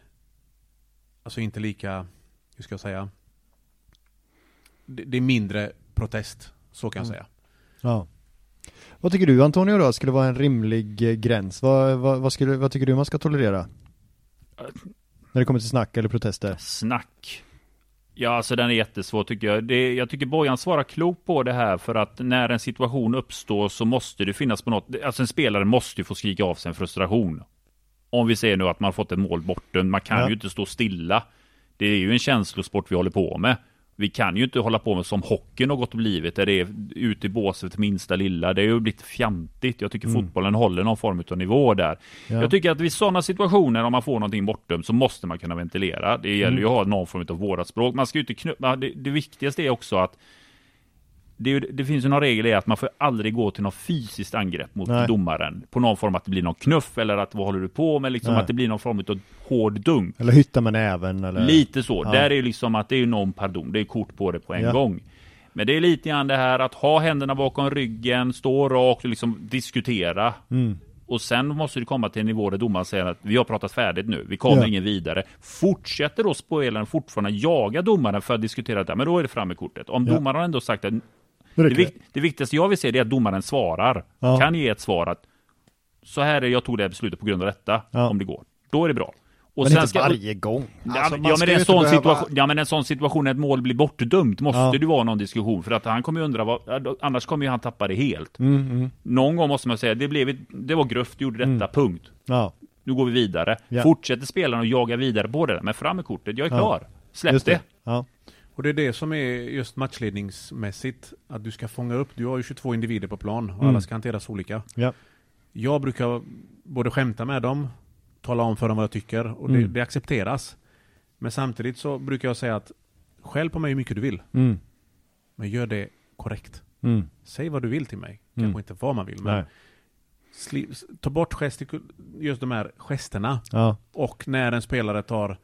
alltså inte lika, hur ska jag säga, det, det är mindre protest, så kan jag Mm. säga. ja. Vad tycker du Antonio då, skulle vara en rimlig eh, gräns? Vad, vad, vad, skulle, vad tycker du man ska tolerera? När det kommer till snack eller protester? Snack. Ja, alltså den är jättesvår tycker jag. Det, jag tycker Bojan svarar klokt på det här för att när en situation uppstår så måste det finnas på något, alltså en spelare måste ju få skrika av sig en frustration. Om vi säger nu att man har fått ett mål bortdömt, man kan Ja. ju inte stå stilla. Det är ju en känslosport vi håller på med. Vi kan ju inte hålla på med som hockeyn har gått och blivit, där det är ute i båset minsta lilla. Det har ju blivit fjantigt. Jag tycker Mm. fotbollen håller någon form av nivå där. Ja. Jag tycker att vid sådana situationer, om man får någonting bortdömt, så måste man kunna ventilera. Det gäller ju att ha någon form av vårat språk. Man ska ju inte knuppa, det, det viktigaste är också att det, ju- det finns ju någon regel i att man får aldrig gå till något fysiskt angrepp mot Nej. domaren. På någon form att det blir någon knuff eller att vad håller du på med? Liksom Nej. att det blir någon form av hård dunk. Eller hytta med näven eller? Lite så. Ja. Där är ju liksom att det är någon pardon. Det är kort på det på en Ja. gång. Men det är lite grann det här att ha händerna bakom ryggen, stå rakt och liksom diskutera. Mm. Och sen måste det komma till en nivå där domaren säger att vi har pratat färdigt nu, vi kommer Ja. ingen vidare. Fortsätter då spelaren fortfarande jaga domaren för att diskutera det, men då är det fram med kortet. Om Ja. domaren ändå sagt att det, det. vik- det viktigaste jag vill se är att domaren svarar. Ja. Kan ge ett svar att så här är jag tog det här beslutet på grund av detta, Ja. om det går. Då är det bra. Och Men sen inte ska- varje gång. Alltså, ja, men en sån behöva- situation, ja men en sån situation när ett mål blir bortdömt måste Ja. det vara någon diskussion för att han kommer ju undra vad, annars kommer ju han tappa det helt. Mm, mm. Någon gång måste man säga det blev det var gruft, gjorde detta, Mm. punkt. Ja, Nu går vi vidare. Ja. Fortsätter spelaren att jaga vidare på det där, men fram med kortet, jag är klar. Släpp just det. det. Och det är det som är just matchledningsmässigt, att du ska fånga upp, du har ju 22 individer på plan och Mm. alla ska hanteras olika. Ja. Jag brukar både skämta med dem, tala om för dem vad jag tycker och det, Mm. det accepteras. Men samtidigt så brukar jag säga att skäll på mig hur mycket du vill, Mm. men gör det korrekt. Mm. Säg vad du vill till mig, Mm. kanske inte vad man vill, men Nej. sli, ta bort gestikul, just de här gesterna Ja. och när en spelare tar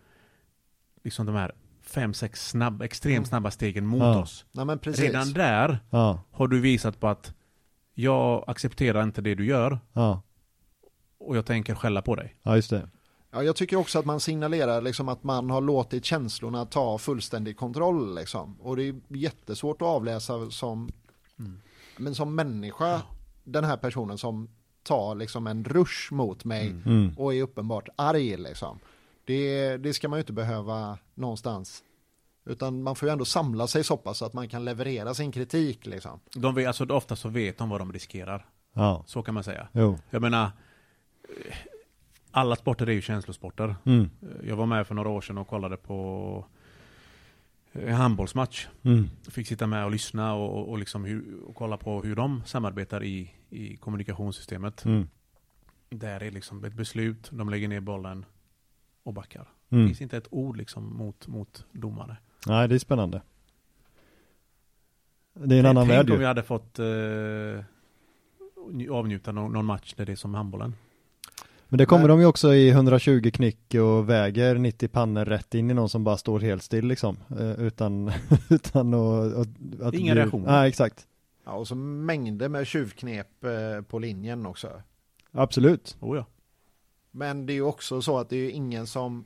liksom de här fem, sex snabb, extremt Mm. snabba stegen mot Ja. oss. Nej men precis. Redan där Ja. har du visat på att jag accepterar inte det du gör Ja. och jag tänker skälla på dig. Ja, just det. Ja, jag tycker också att man signalerar liksom att man har låtit känslorna ta fullständig kontroll liksom. Och det är jättesvårt att avläsa som, Mm. men som människa, den här personen som tar liksom en rush mot mig Mm. Mm. och är uppenbart arg liksom. Det, det ska man ju inte behöva någonstans. Utan man får ju ändå samla sig så pass att man kan leverera sin kritik liksom. De vet, alltså ofta så vet de vad de riskerar. Ja, Så kan man säga. jo. Jag menar, eh, alla sporter är ju känslosporter. Mm. Jag var med för några år sedan och kollade på en handbollsmatch. Mm. Fick sitta med och lyssna och, och, och, liksom hur, och kolla på hur de samarbetar i, i kommunikationssystemet. Mm. Där är liksom ett beslut, de lägger ner bollen och backar. Det Mm. finns inte ett ord liksom mot, mot domare. Nej, det är spännande. Det är en annan Tänk värld om vi ju. hade fått eh, avnjuta någon, någon match där det är som handbollen. Men det kommer Men- de ju också i 120 knick och väger 90 pannor rätt in i någon som bara står helt still liksom. Eh, utan, (laughs) utan att, att, att Inga bli- reaktioner. Nej, exakt. Ja, och så mängder med tjuvknep eh, på linjen också. Absolut. Oh ja. Men det är ju också så att det är ju ingen som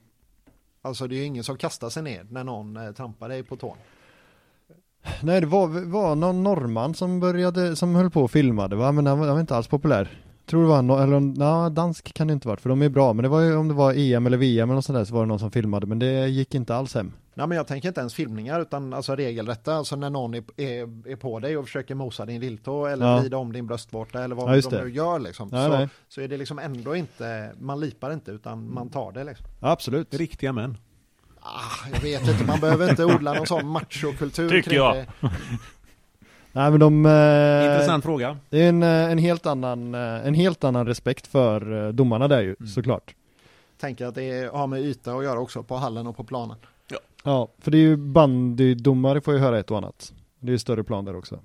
Alltså det är ju ingen som kastar sig ner när någon eh, trampar dig på tån. Nej, det var, var någon norrman som började, som höll på och filmade va, men han var, han var inte alls populär. Tror det var, no, eller om- nej, dansk kan det inte varit, för de är bra, men det var ju om det var EM eller VM eller något sånt där så var det någon som filmade, men det gick inte alls hem. Nej men jag tänker inte ens filmningar utan alltså regelrätta, alltså när någon är, är, är på dig och försöker mosa din lilltå eller Ja. vrida om din bröstvårta eller vad Ja, de nu gör liksom. Nej, så, nej. så är det liksom ändå inte, man lipar inte utan man tar det liksom. Absolut. Riktiga män. Ah, jag vet inte, man behöver inte odla någon sån machokultur Tycker kring jag. det. (laughs) Nej men de... Eh, Intressant fråga. Det är en, eh, en, helt annan, eh, en helt annan respekt för eh, domarna där ju, Mm. såklart. Tänker att det är, har med yta att göra också på hallen och på planen. Ja, för det är ju bandydomare får ju höra ett och annat. Det är ju större plan där också.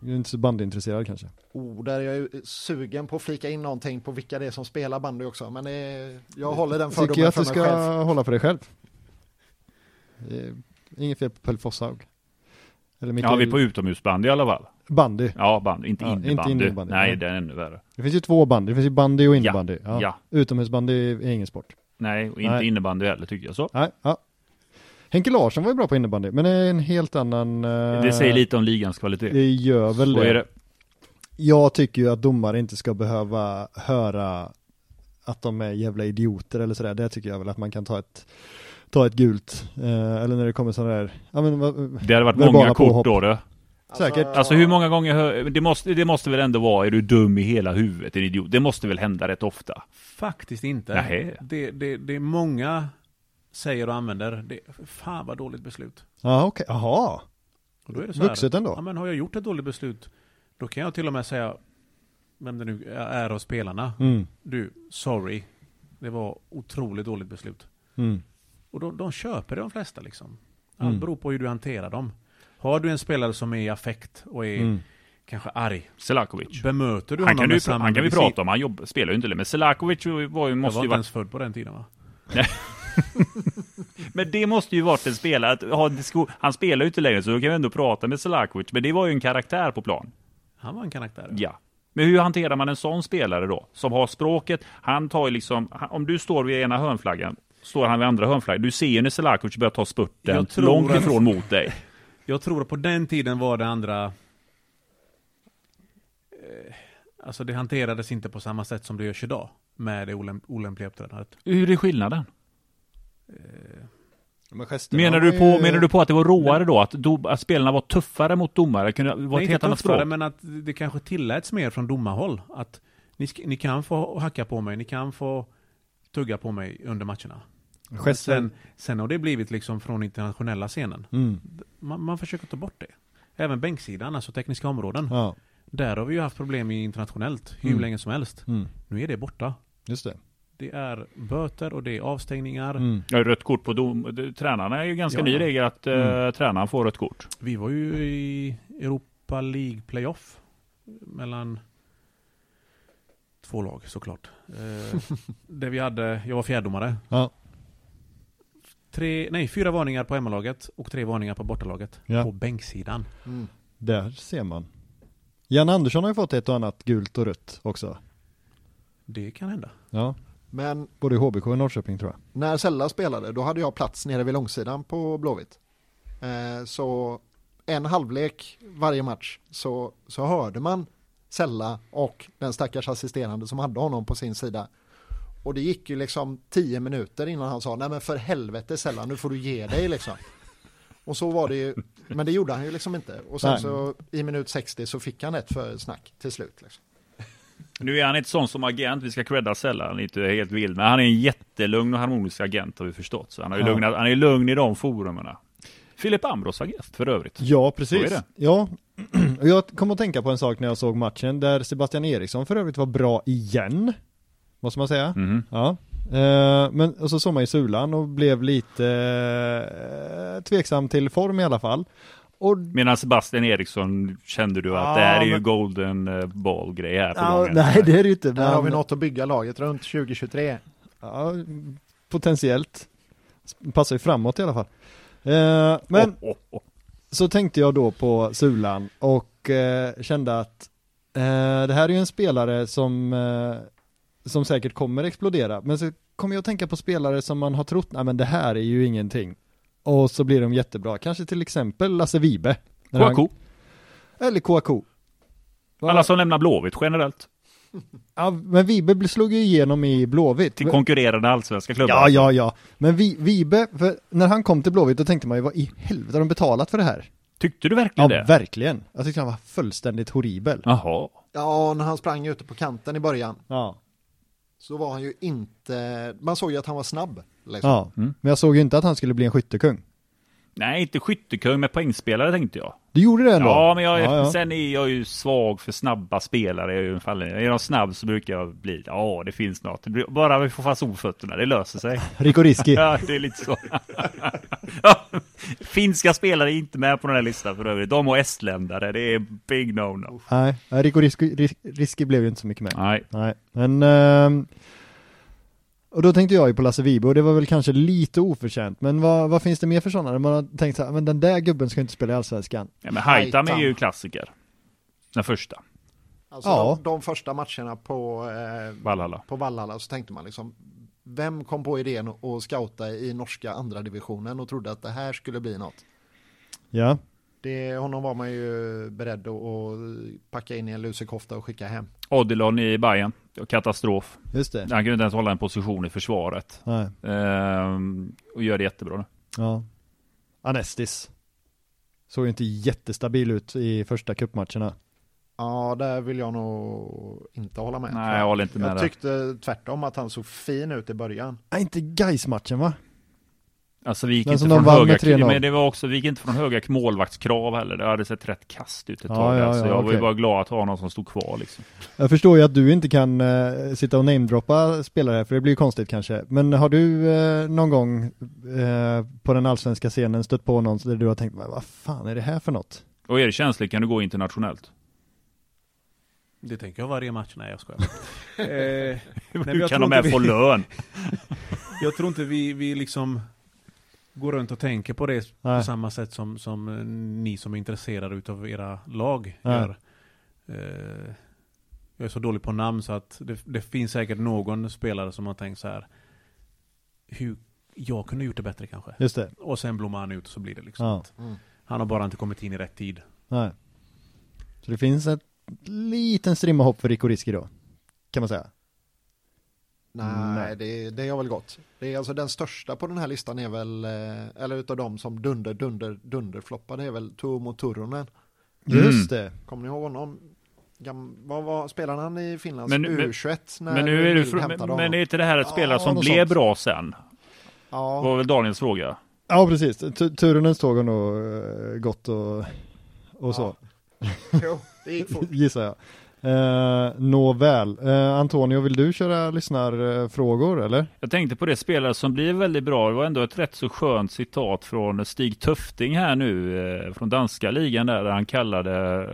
Jag är inte så bandyintresserad kanske. Oh, där är jag ju sugen på att flika in någonting på vilka det är som spelar bandy också. Men är, jag håller den Tycker jag fördomen att för du mig ska själv. hålla för dig själv. Inget fel på Pelle Fosshaug. Eller Ja, Mikael vi är på utomhusbandy i alla fall. bandy. Ja, bandy, inte Ja, inte innebandy. innebandy, Nej, ja. det är ännu värre. Det finns ju två bandy, det finns ju bandy och innebandy. Ja. Ja. Utomhusbandy är ingen sport. Nej, och inte Nej. innebandy heller tycker jag så. Nej, ja. Henke Larsson var ju bra på innebandy, men det är en helt annan... eh, Det säger lite om ligans kvalitet. Det gör väl Så det. är det. Jag tycker ju att domare inte ska behöva höra att de är jävla idioter eller sådär. Det tycker jag väl att man kan ta ett, ta ett gult. Eh, eller när det kommer sådana där, ja men Det hade varit många kort påhopp. då. då. Säkert. Alltså hur många gånger hör, det måste, det måste väl ändå vara, är du dum i hela huvudet, en idiot? Det måste väl hända rätt ofta? Faktiskt inte. Nähä. Det, det, det är många säger och använder. Det, fan vad dåligt beslut. Ja okej, jaha. Och då är det så här, Vuxet ändå. Ja, men har jag gjort ett dåligt beslut, då kan jag till och med säga, vem det nu är av spelarna, Mm. du, sorry, det var otroligt dåligt beslut. Mm. Och då, de köper det de flesta liksom. Allt Mm. beror på hur du hanterar dem. Har du en spelare som är i affekt och är Mm. kanske arg, Selakovic. bemöter du Han honom kan, med du, samma han kan vi prata om, han jobb, spelar ju inte det. Men Selakovic var ju, Jag måste var ju inte varit... ens född på den tiden va? (laughs) (laughs) Men det måste ju varit en spelare, att han spelar ju inte längre så då kan vi ändå prata med Selakovic. Men det var ju en karaktär på plan. Han var en karaktär. Ja. Men hur hanterar man en sån spelare då? Som har språket, han tar ju liksom, om du står vid ena hörnflaggan, står han vid andra hörnflaggan. Du ser ju när Selakovic börjar ta spurten långt att- ifrån mot dig. (laughs) Jag tror att på den tiden var det andra... Eh, alltså det hanterades inte på samma sätt som det görs idag. Med det olämp olämpliga uppträdandet. Hur är skillnaden? Eh, Men Menar du, på, ju- menar du på att det var råare då? Att, do, att spelarna var tuffare mot domare? Kunde vara nej, ett inte helt annat språk? men att det kanske tilläts mer från domarhåll. Att ni, ni kan få hacka på mig, ni kan få tugga på mig under matcherna. Sen, sen har det blivit liksom från internationella scenen. Mm. Man, man försöker ta bort det. Även bänksidan, alltså tekniska områden. Ja, Där har vi ju haft problem i internationellt hur Mm. länge som helst. mm. Nu är det borta. just det. Det är böter och det är avstängningar. Mm. Ja, rött kort på dom, tränarna är ju ganska Ja. ny regel att eh, Mm. tränaren får rött kort. Vi var ju i Europa League Playoff. Mellan två lag såklart. Eh, (laughs) där vi hade, jag var fjärdomare. Ja. Tre, nej, fyra varningar på hemmalaget och tre varningar på bortalaget. Ja. På bänksidan. Mm. Där ser man. Jan Andersson har ju fått ett och annat gult och rött också. Det kan hända. Ja, Men både i HBK och Norrköping tror jag. när Sella spelade, då hade jag plats nere vid långsidan på Blåvitt. Eh, så en halvlek varje match så, så hörde man Sella och den stackars assisterande som hade honom på sin sida. Och det gick ju liksom tio minuter innan han sa nej men för helvete Sella nu får du ge dig liksom. Och så var det ju, men det gjorde han ju liksom inte. Och sen Nej. så i minut 60 så fick han ett för snack till slut. Liksom. Nu är han inte sån som agent, vi ska credda är inte helt vild, men han är en jättelugn och harmonisk agent har vi förstått. Så han, har ju Ja. lugnat, han är lugn i de forumerna. Filip Ambros var gäst för övrigt. Ja, precis. det. Ja, (clears throat) och jag kom att tänka på en sak när jag såg matchen där Sebastian Eriksson för övrigt var bra igen. Måste man säga. Mhm. Ja. Eh, men och så såg man ju Sulan och blev lite eh, tveksam till form i alla fall. Och Medan Sebastian Eriksson kände du att Ja, det här är ju men- golden eh, ball grej här på ja, gången. nej det är det ju inte. Där har vi Men, något att bygga laget runt 2023. ja, potentiellt. Passar ju framåt i alla fall. Eh, men Oh, oh, oh. så tänkte jag då på Sulan och eh, kände att eh, det här är ju en spelare som, eh, som säkert kommer explodera. Men så kommer jag att tänka på spelare som man har trott, nej men det här är ju ingenting. Och så blir de jättebra. Kanske till exempel Lasse Vibe. Kouakou. Eller. Va- Alla som lämnar Blåvitt generellt. (laughs) Ja, men Vibe slog ju igenom i Blåvitt. Till konkurrerande allsvenska klubbar. Ja, ja, ja. Men vi, Vibe, när han kom till Blåvitt då tänkte man ju vad i helvete har de betalat för det här? Tyckte du verkligen Ja, det? verkligen. Jag tyckte han var fullständigt horribel. Jaha. Ja, när han sprang ute på kanten i början Ja. Så var han ju inte, man såg ju att han var snabb. Liksom. Ja, Mm. men jag såg ju inte att han skulle bli en skyttekung. Nej, inte skyttekung med poängspelare tänkte jag. Du gjorde det ändå? Ja, men jag, ja, ja. sen är jag ju svag för snabba spelare. Jag är, jag snabb så brukar jag bli, ja det finns något. Det blir, bara vi får fast ordfötterna, det löser sig. (laughs) Rico Risky. Ja, det är lite så. (laughs) Finska spelare är inte med på den här listan för övrigt. De och estländare, det är big no-no. Nej, Rico Risky, Ris- Risky blev ju inte så mycket med. Nej, Nej, men ehm, och då tänkte jag ju på Lasse Vibe och det var väl kanske lite oförtjänt. Men vad, vad finns det mer för sådana? Man har tänkt så här, men den där gubben ska inte spela i Allsvenskan. ja, men Haitam är ju klassiker. Den första, Alltså Ja. de, de första matcherna på, eh, Valhalla. på Vallala så tänkte man liksom vem kom på idén att scouta i norska andra divisionen och trodde att det här skulle bli något? Ja, Det, honom var man ju beredd att, att packa in i en lusekofta och skicka hem. Odilon i Bayern. Katastrof. just det. Han kunde inte ens hålla en position i försvaret. Nej, Ehm, och gör det jättebra nu. ja. Anestis. Såg ju inte jättestabil ut i första cupmatcherna. Ja, där vill jag nog inte hålla med. Nej, jag håller inte med jag där. tyckte tvärtom att han såg fin ut i början. Nej, inte Gais-matchen va? Alltså vi gick inte från höga, med 3-0. men det var också, vi gick inte från höga målvaktskrav heller. Det hade sett rätt kast ut ett Ja, tag. ja, alltså. ja, jag var ju bara glad att ha någon som stod kvar liksom. Jag förstår ju att du inte kan eh, sitta och namedroppa spelare för det blir ju konstigt kanske. Men har du eh, någon gång eh, på den allsvenska scenen stött på någon där du har tänkt, vad fan är det här för något? Och är det känsligt kan du gå internationellt. Det tänker jag varje match. Nej, jag skojar. (laughs) eh, Hur kan de inte med få vi- lön? (laughs) jag tror inte vi, vi liksom går runt och tänker på det Nej. på samma sätt som, som eh, ni som är intresserade utav era lag Nej. gör. Eh, jag är så dålig på namn så att det, det finns säkert någon spelare som har tänkt så här. Hur jag kunde gjort det bättre kanske. Just det. Och sen blommar han ut och så blir det liksom. Ja. att Han har bara inte kommit in i rätt tid. Nej. Så det finns ett liten strimma hopp för Rico Risky då? Kan man säga. Nej, Nej. Det, det är väl gott. Det är alltså den största på den här listan är väl, eh, eller utav dem som dunder, dunder, dunder floppade är väl Tuomo Turunen. Mm. Just det. Kommer ni ihåg honom? Gam, vad var, spelade han i Finlands Men nu- men- U21? När Men nu är hämtade men, men är inte det här ett Ja, spelare som något blev sånt. bra sen? Ja, var väl Daniels fråga. Ja precis, Tu- Turunens tåg har nog eh, gått och, och så. jo, det gick fort. (laughs) Gissar jag. Eh, Nåväl. Eh, Antonio, vill du köra lyssnarfrågor eller? Jag tänkte på det spelare som blir väldigt bra. Det var ändå ett rätt så skönt citat från Stig Töfting här nu eh, från danska ligan där, där han kallade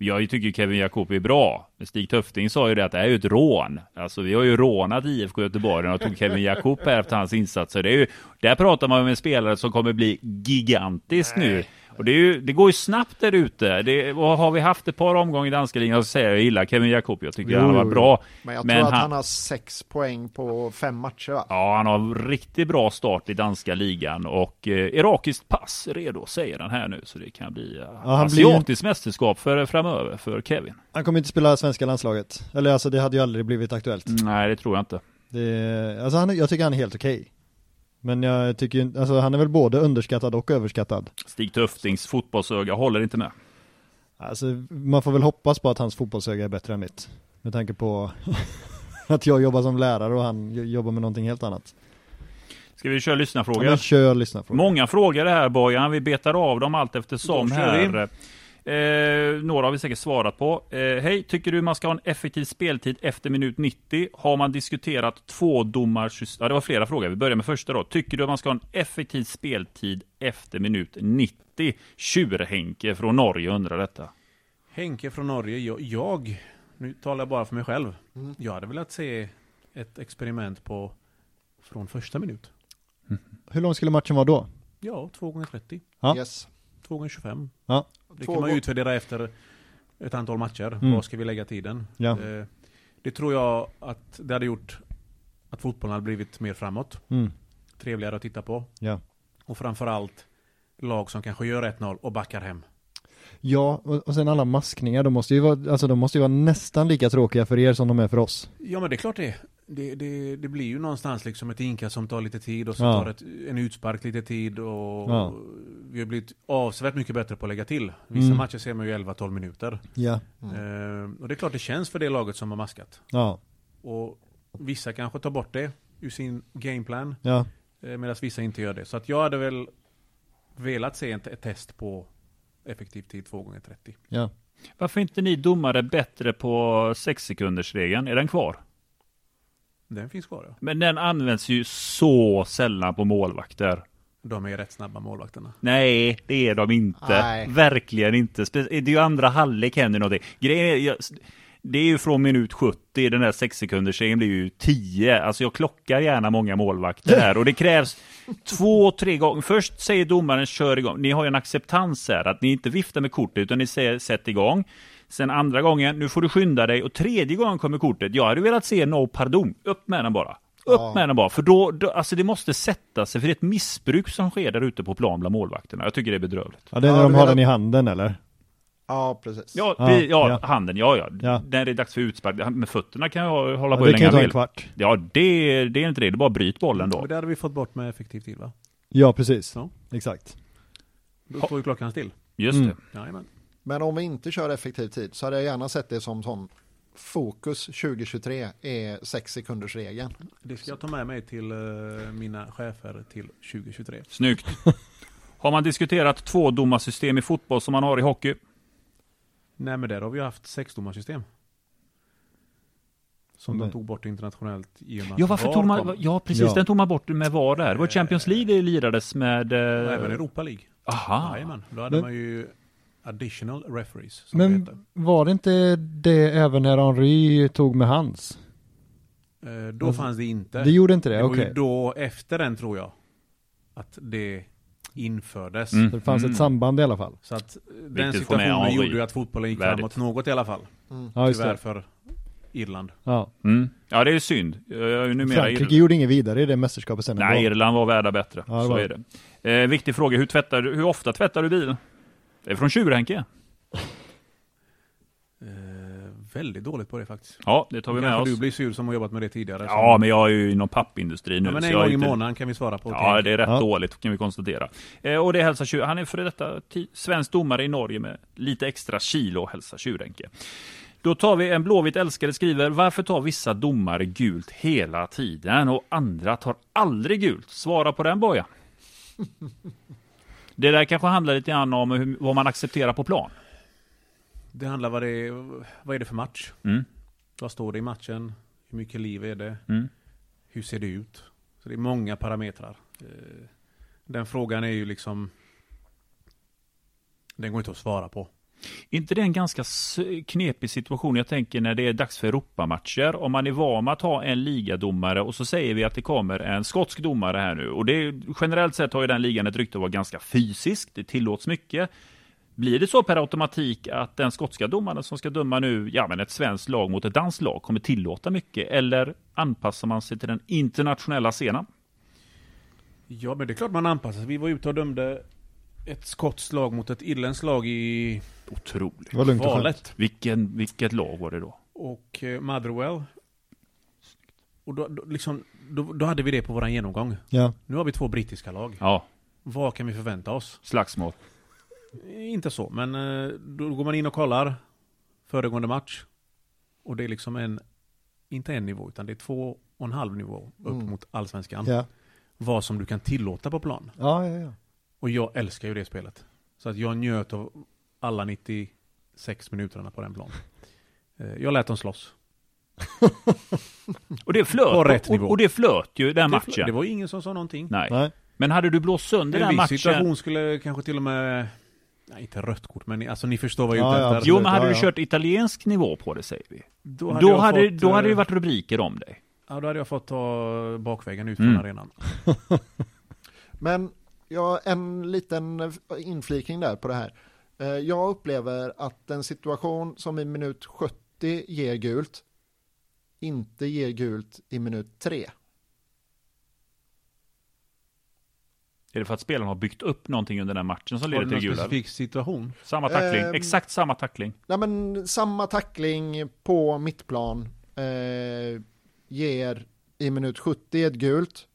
jag tycker Kevin Jakob är bra. Men Stig Töfting sa ju det att det här är ju ett rån. Alltså vi har ju rånat IFK Göteborg och tog Kevin Jakob här efter hans insatser. Det är ju, där pratar man om en spelare som kommer bli gigantisk nu. Och det, är ju, det går ju snabbt där ute. Det, har vi haft ett par omgångar i danska ligan, så säger jag gillar Kevin Jakob. Jag tycker Jo, han har varit bra. Men jag Men tror att han- han har sex poäng på fem matcher va? Ja, han har riktigt bra start i danska ligan och eh, irakiskt pass redo, säger han här nu. Så det kan bli eh, han blir ju- asiatiskt mästerskap för, framöver för Kevin. Han kommer inte spela svenska landslaget. Eller alltså det hade ju aldrig blivit aktuellt. Nej, det tror jag inte. Det, alltså han, jag tycker han är helt okej. Men jag tycker alltså han är väl både underskattad och överskattad. Stig Tuftings fotbollsöga håller inte med. Alltså man får väl hoppas på att hans fotbollsöga är bättre än mitt. Med tanke på (laughs) att jag jobbar som lärare och han jobbar med någonting helt annat. Ska vi köra Ja, lyssnarfrågor? men kör lyssna fråga. Många frågor det här Bojan, vi betar av dem allt eftersom Då kör vi. här. Eh, några har vi säkert svarat på. Eh, Hej, tycker du man ska ha en effektiv speltid efter minut 90? Har man diskuterat tvådomarsystem? Ja, det var flera frågor. Vi börjar med första då. Tycker du man ska ha en effektiv speltid efter minut 90? Tjurhenke från Norge undrar detta. Henke från Norge, jag, jag nu talar jag bara för mig själv. Mm. Jag hade velat se ett experiment på från första minut. Hur lång skulle matchen vara då? Ja, 2 gånger 30 Ja. Yes. 2 gånger 25 Ja. Det kan man utvärdera efter ett antal matcher. Mm. Var ska vi lägga tiden? Ja. Eh, Det tror jag att det hade gjort att fotbollen hade blivit mer framåt. Mm. Trevligare att titta på. Ja. Och framförallt lag som kanske gör 1-0 och backar hem. Ja, och, och sen alla maskningar, de måste ju vara, alltså de måste ju vara nästan lika tråkiga för er som de är för oss. Ja men det är klart det. Det, det, det blir ju någonstans liksom ett inka som tar lite tid och så Ja. tar ett, en utspark lite tid och Ja. vi har blivit avsevärt mycket bättre på att lägga till. Vissa Mm. matcher ser man ju 11-12 minuter. Ja. Mm. Eh, och det är klart det känns för det laget som har maskat. Ja. Och vissa kanske tar bort det ur sin gameplan. Ja. Eh, Medan vissa inte gör det. Så att jag hade väl velat se ett, ett test på effektiv tid 2 gånger 30 Ja. Varför är inte ni domare bättre på 6 sekunders regeln? Är den kvar? Den finns kvar ja. Men den används ju så sällan på målvakter. De är rätt snabba målvakterna. Nej, det är de inte. Nej. Verkligen inte. Det är ju andra halvlek händer någonting. Grejen är, jag- det är ju från minut 70, den där 6 sekunders regeln blir ju 10. Alltså jag klockar gärna många målvakter här och det krävs två, tre gånger. Först säger domaren kör igång. Ni har ju en acceptans här att ni inte viftar med kortet utan ni säger sätt igång. Sen andra gången, nu får du skynda dig och tredje gången kommer kortet. Jag hade velat se no pardon. Upp med den bara. Upp Ja. med den bara, för då, då, alltså det måste sätta sig, för det är ett missbruk som sker där ute på plan bland målvakterna. Jag tycker det är bedrövligt. Ja, det är Ja, när de du har den i handen eller? Ja, precis. Ja, Ja, vi, ja, ja. handen, ja, ja. Ja. När det är dags för utspark, med fötterna kan jag hålla Ja, på hur det länge kan ju jag ta en vill. kvart. Ja, det, det är inte det, det är bara bryt bollen då. Men det hade vi fått bort med effektiv tid va? Ja, precis. Ja. Exakt. Då står ju klockan still. Just Mm. det. Jajamän. Men om vi inte kör effektiv tid så hade jag gärna sett det som sån fokus 2023 är 6 sekunders regeln. Det ska jag ta med mig till eh, mina chefer till 2023. Snyggt. (laughs) Har man diskuterat tvådomarsystem i fotboll som man har i hockey? Nej men där har vi haft sexdomarsystem. Som Men- de tog bort internationellt i och med Ja, varför VAR tog man, kom. ja precis, Ja. den tog man bort med VAR där. Det var Champions League det lirades med... Och Eh, även Europa League. aha. Jajamän. Då hade Men- man ju additional referees. Som det Men heter. var det inte det även när Henry tog med hans? Eh, då alltså, fanns det inte. Det gjorde inte det? Det var Okej. ju då efter den tror jag. Att det infördes. Mm. Det fanns Mm. ett samband i alla fall? Så att den Viktigt med situationen gjorde ju att fotbollen gick Värdigt. framåt något i alla fall. Mm. Ja, just Tyvärr det. för Irland. Ja. Mm. Ja, det är synd. Jag är ju numera Frankrike gjorde inget vidare i det mästerskapet sen Nej. Irland var värda bättre. Ja, det så var är det. Eh, viktig fråga, hur, tvättar du, hur ofta tvättar du bilen? Det är från Tjurhenke. Eh, väldigt dåligt på det faktiskt. Ja, det tar vi med Kanske oss. du blir sur som har jobbat med det tidigare. Ja, som- men jag är ju inom pappindustrin nu. ja, men så en jag är gång i inte- månaden kan vi svara på. Ja, det är rätt Ja. dåligt kan vi konstatera. Eh, och det hälsar Tjur- Han är före detta ti- svensk domare i Norge med lite extra kilo hälsar Tjurenke. Då tar vi en blåvitt älskare skriver, varför tar vissa domare gult hela tiden och andra tar aldrig gult? Svara på den Boja. (laughs) Det där kanske handlar lite grann om hur, vad man accepterar på plan. Det handlar vad det är, vad är det för match? Mm. Vad står det i matchen? Hur mycket liv är det? Mm. Hur ser det ut? Så det är många parametrar. Eh, Den frågan är ju liksom Den går inte att svara på inte det en ganska knepig situation? Jag tänker när det är dags för Europamatcher. Om man är van med att ha en ligadomare och så säger vi att det kommer en skotsk domare här nu. Och det är, generellt sett har ju den ligan ett rykte att vara ganska fysisk. Det tillåts mycket. Blir det så per automatik att den skotska domaren som ska döma nu, ja men ett svenskt lag mot ett danskt lag kommer tillåta mycket? Eller anpassar man sig till den internationella scenen? Ja, men det är klart man anpassar sig. Vi var ute och dömde ett skotskt lag mot ett irländskt lag i Otroligt. Det var lugnt och valet. Vilken, vilket lag var det då? Och eh, Motherwell. Och då, då, liksom, då, då hade vi det på våran genomgång. Ja. Nu har vi två brittiska lag. Ja, Vad kan vi förvänta oss? slagsmål. Eh, Inte så, men eh, då går man in och kollar föregående match. Och det är liksom en, inte en nivå, utan det är två och en halv nivå upp Mm. mot allsvenskan. Ja. Vad som du kan tillåta på plan. Ja, ja, ja. Och jag älskar ju det spelet. Så att jag njöt av alla 96 minuterna på den planen. Eh, Jag lät dem slåss. (laughs) Och det flöt, På rätt och, nivå. och det flöt ju den Det, matchen. det var ingen som sa någonting. Nej. Nej. Men hade du blåst sönder En den viss matchen? situation skulle kanske till och med, nej inte rött kort, men ni- alltså ni förstår vad jag är Ja, ute efter. Jo, men hade Ja, du ja. kört italiensk nivå på det, säger vi. Då Då jag hade, fått, då hade det eh, varit rubriker om dig. Ja, då hade jag fått ta bakvägen ut Mm. från arenan. (laughs) Men ja, en liten inflikning där på det här. Eh, Jag upplever att en situation som i minut 70 ger gult inte ger gult i minut 3. Är det för att spelarna har byggt upp någonting under den matchen som leder till gula? specifik situation? Samma tackling, Ehm. exakt samma tackling. Nej men samma tackling på mittplan eh, ger i minut 70 ett gult.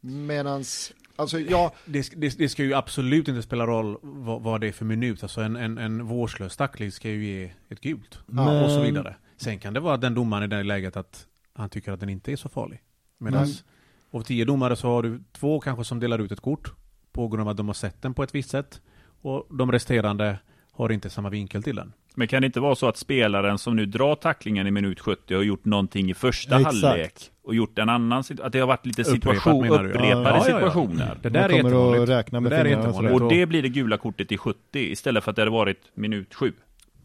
Medans, alltså jag, Det, det, det ska ju absolut inte spela roll vad, vad det är för minut. Alltså en, en, en vårdslös tackling ska ju ge ett gult. Men- Och så vidare. Sen kan det vara att den domaren i det läget att han tycker att den inte är så farlig. Medan av tio domare så har du två kanske som delar ut ett kort på grund av att de har sett den på ett visst sätt. Och de resterande har inte samma vinkel till den. Men kan det inte vara så att spelaren som nu drar tacklingen i minut 70 har gjort någonting i första Exakt. halvlek och gjort en annan, sit- att det har varit lite Upprepat, situation, du? upprepade Ja, ja, ja, ja. situationer. Det där Man är kommer att räkna med Det där är. Och det blir det gula kortet i 70 istället för att det hade varit minut 7.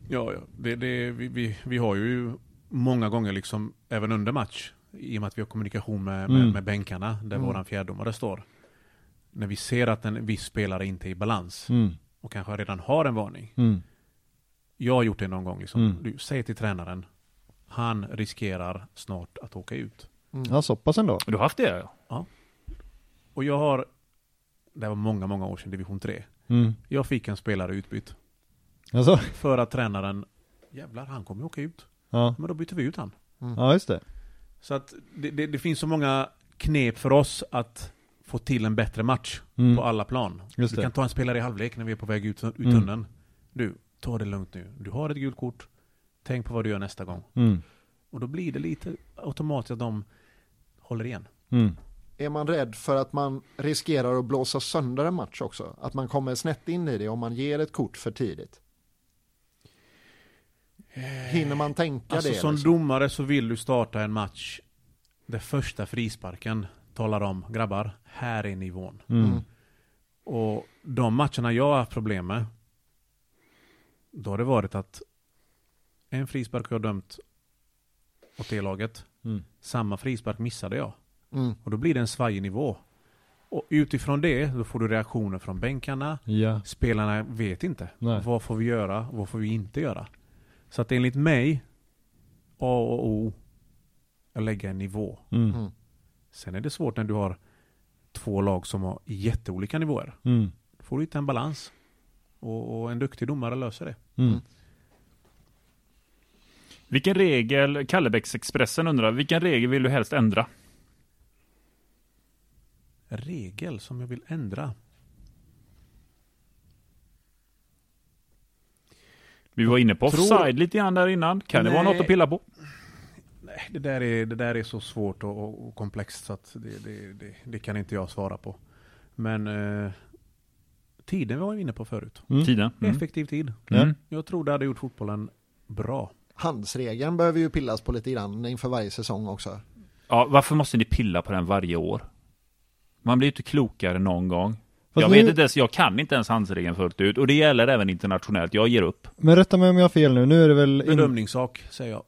Ja, ja. Det, det, vi, vi, vi har ju många gånger liksom, även under match, i och med att vi har kommunikation med, med, Mm. med bänkarna, där Mm. våran fjärdomare står. När vi ser att en viss spelare inte är i balans Mm. och kanske redan har en varning. Mm. Jag har gjort det någon gång. Liksom. Mm. Du, säg till tränaren, han riskerar snart att åka ut. Ja, så pass ändå. Du har haft det? Ja. Och jag har, det var många, många år sedan, division 3. Mm. Jag fick en spelare utbytt. Alltså, För att tränaren, jävlar han kommer ju åka ut. ja. Men då byter vi ut han. ja, just det. Så att det, det, det finns så många knep för oss att få till en bättre match Mm. på alla plan. Just du det. kan ta en spelare i halvlek när vi är på väg ut ur Mm. tunneln. Du, ta det lugnt nu. Du har ett gult kort. Tänk på vad du gör nästa gång. Mm. Och då blir det lite automatiskt att de håller igen. Mm. är man rädd för att man riskerar att blåsa sönder en match också? Att man kommer snett in i det om man ger ett kort för tidigt? Hinner man tänka Alltså det? som liksom? domare så vill du starta en match där första frisparken talar om, grabbar, här är nivån. Mm. Mm. Och de matcherna jag har haft problem med, då har det varit att en frispark har jag dömt åt det laget. Mm. Samma frispark missade jag. Mm. Och då blir det en svajig nivå. Och utifrån det, då får du reaktioner från bänkarna. Ja. Spelarna vet inte. Nej. Vad får vi göra? Vad får vi inte göra? Så att enligt mig, A och O, att lägga en nivå. Mm. Mm. Sen är det svårt när du har två lag som har jätteolika nivåer. Mm. Då får du hitta en balans. Och, och en duktig domare löser det. Mm. Vilken regel, Kallebäcksexpressen undrar, vilken regel vill du helst ändra? Regel som jag vill ändra. Vi var inne på Tror- offside lite grann där innan. Kan det vara Nej. något att pilla på? Nej, det där är, det där är så svårt och, och, och komplext så att det, det, det, det kan inte jag svara på. Men eh, tiden var vi inne på förut. Mm. Tiden? Mm. Effektiv tid. Mm. Jag tror det hade gjort fotbollen bra. Handsregeln behöver ju pillas på lite grann inför varje säsong också. Ja, varför måste ni pilla på den varje år? Man blir ju inte klokare någon gång. Fast jag nu- vet inte ens, jag kan inte ens handsregeln fullt ut. Och det gäller även internationellt. Jag ger upp. Men rätta mig om jag har fel nu, nu är det väl... In... Bedömningssak, säger jag.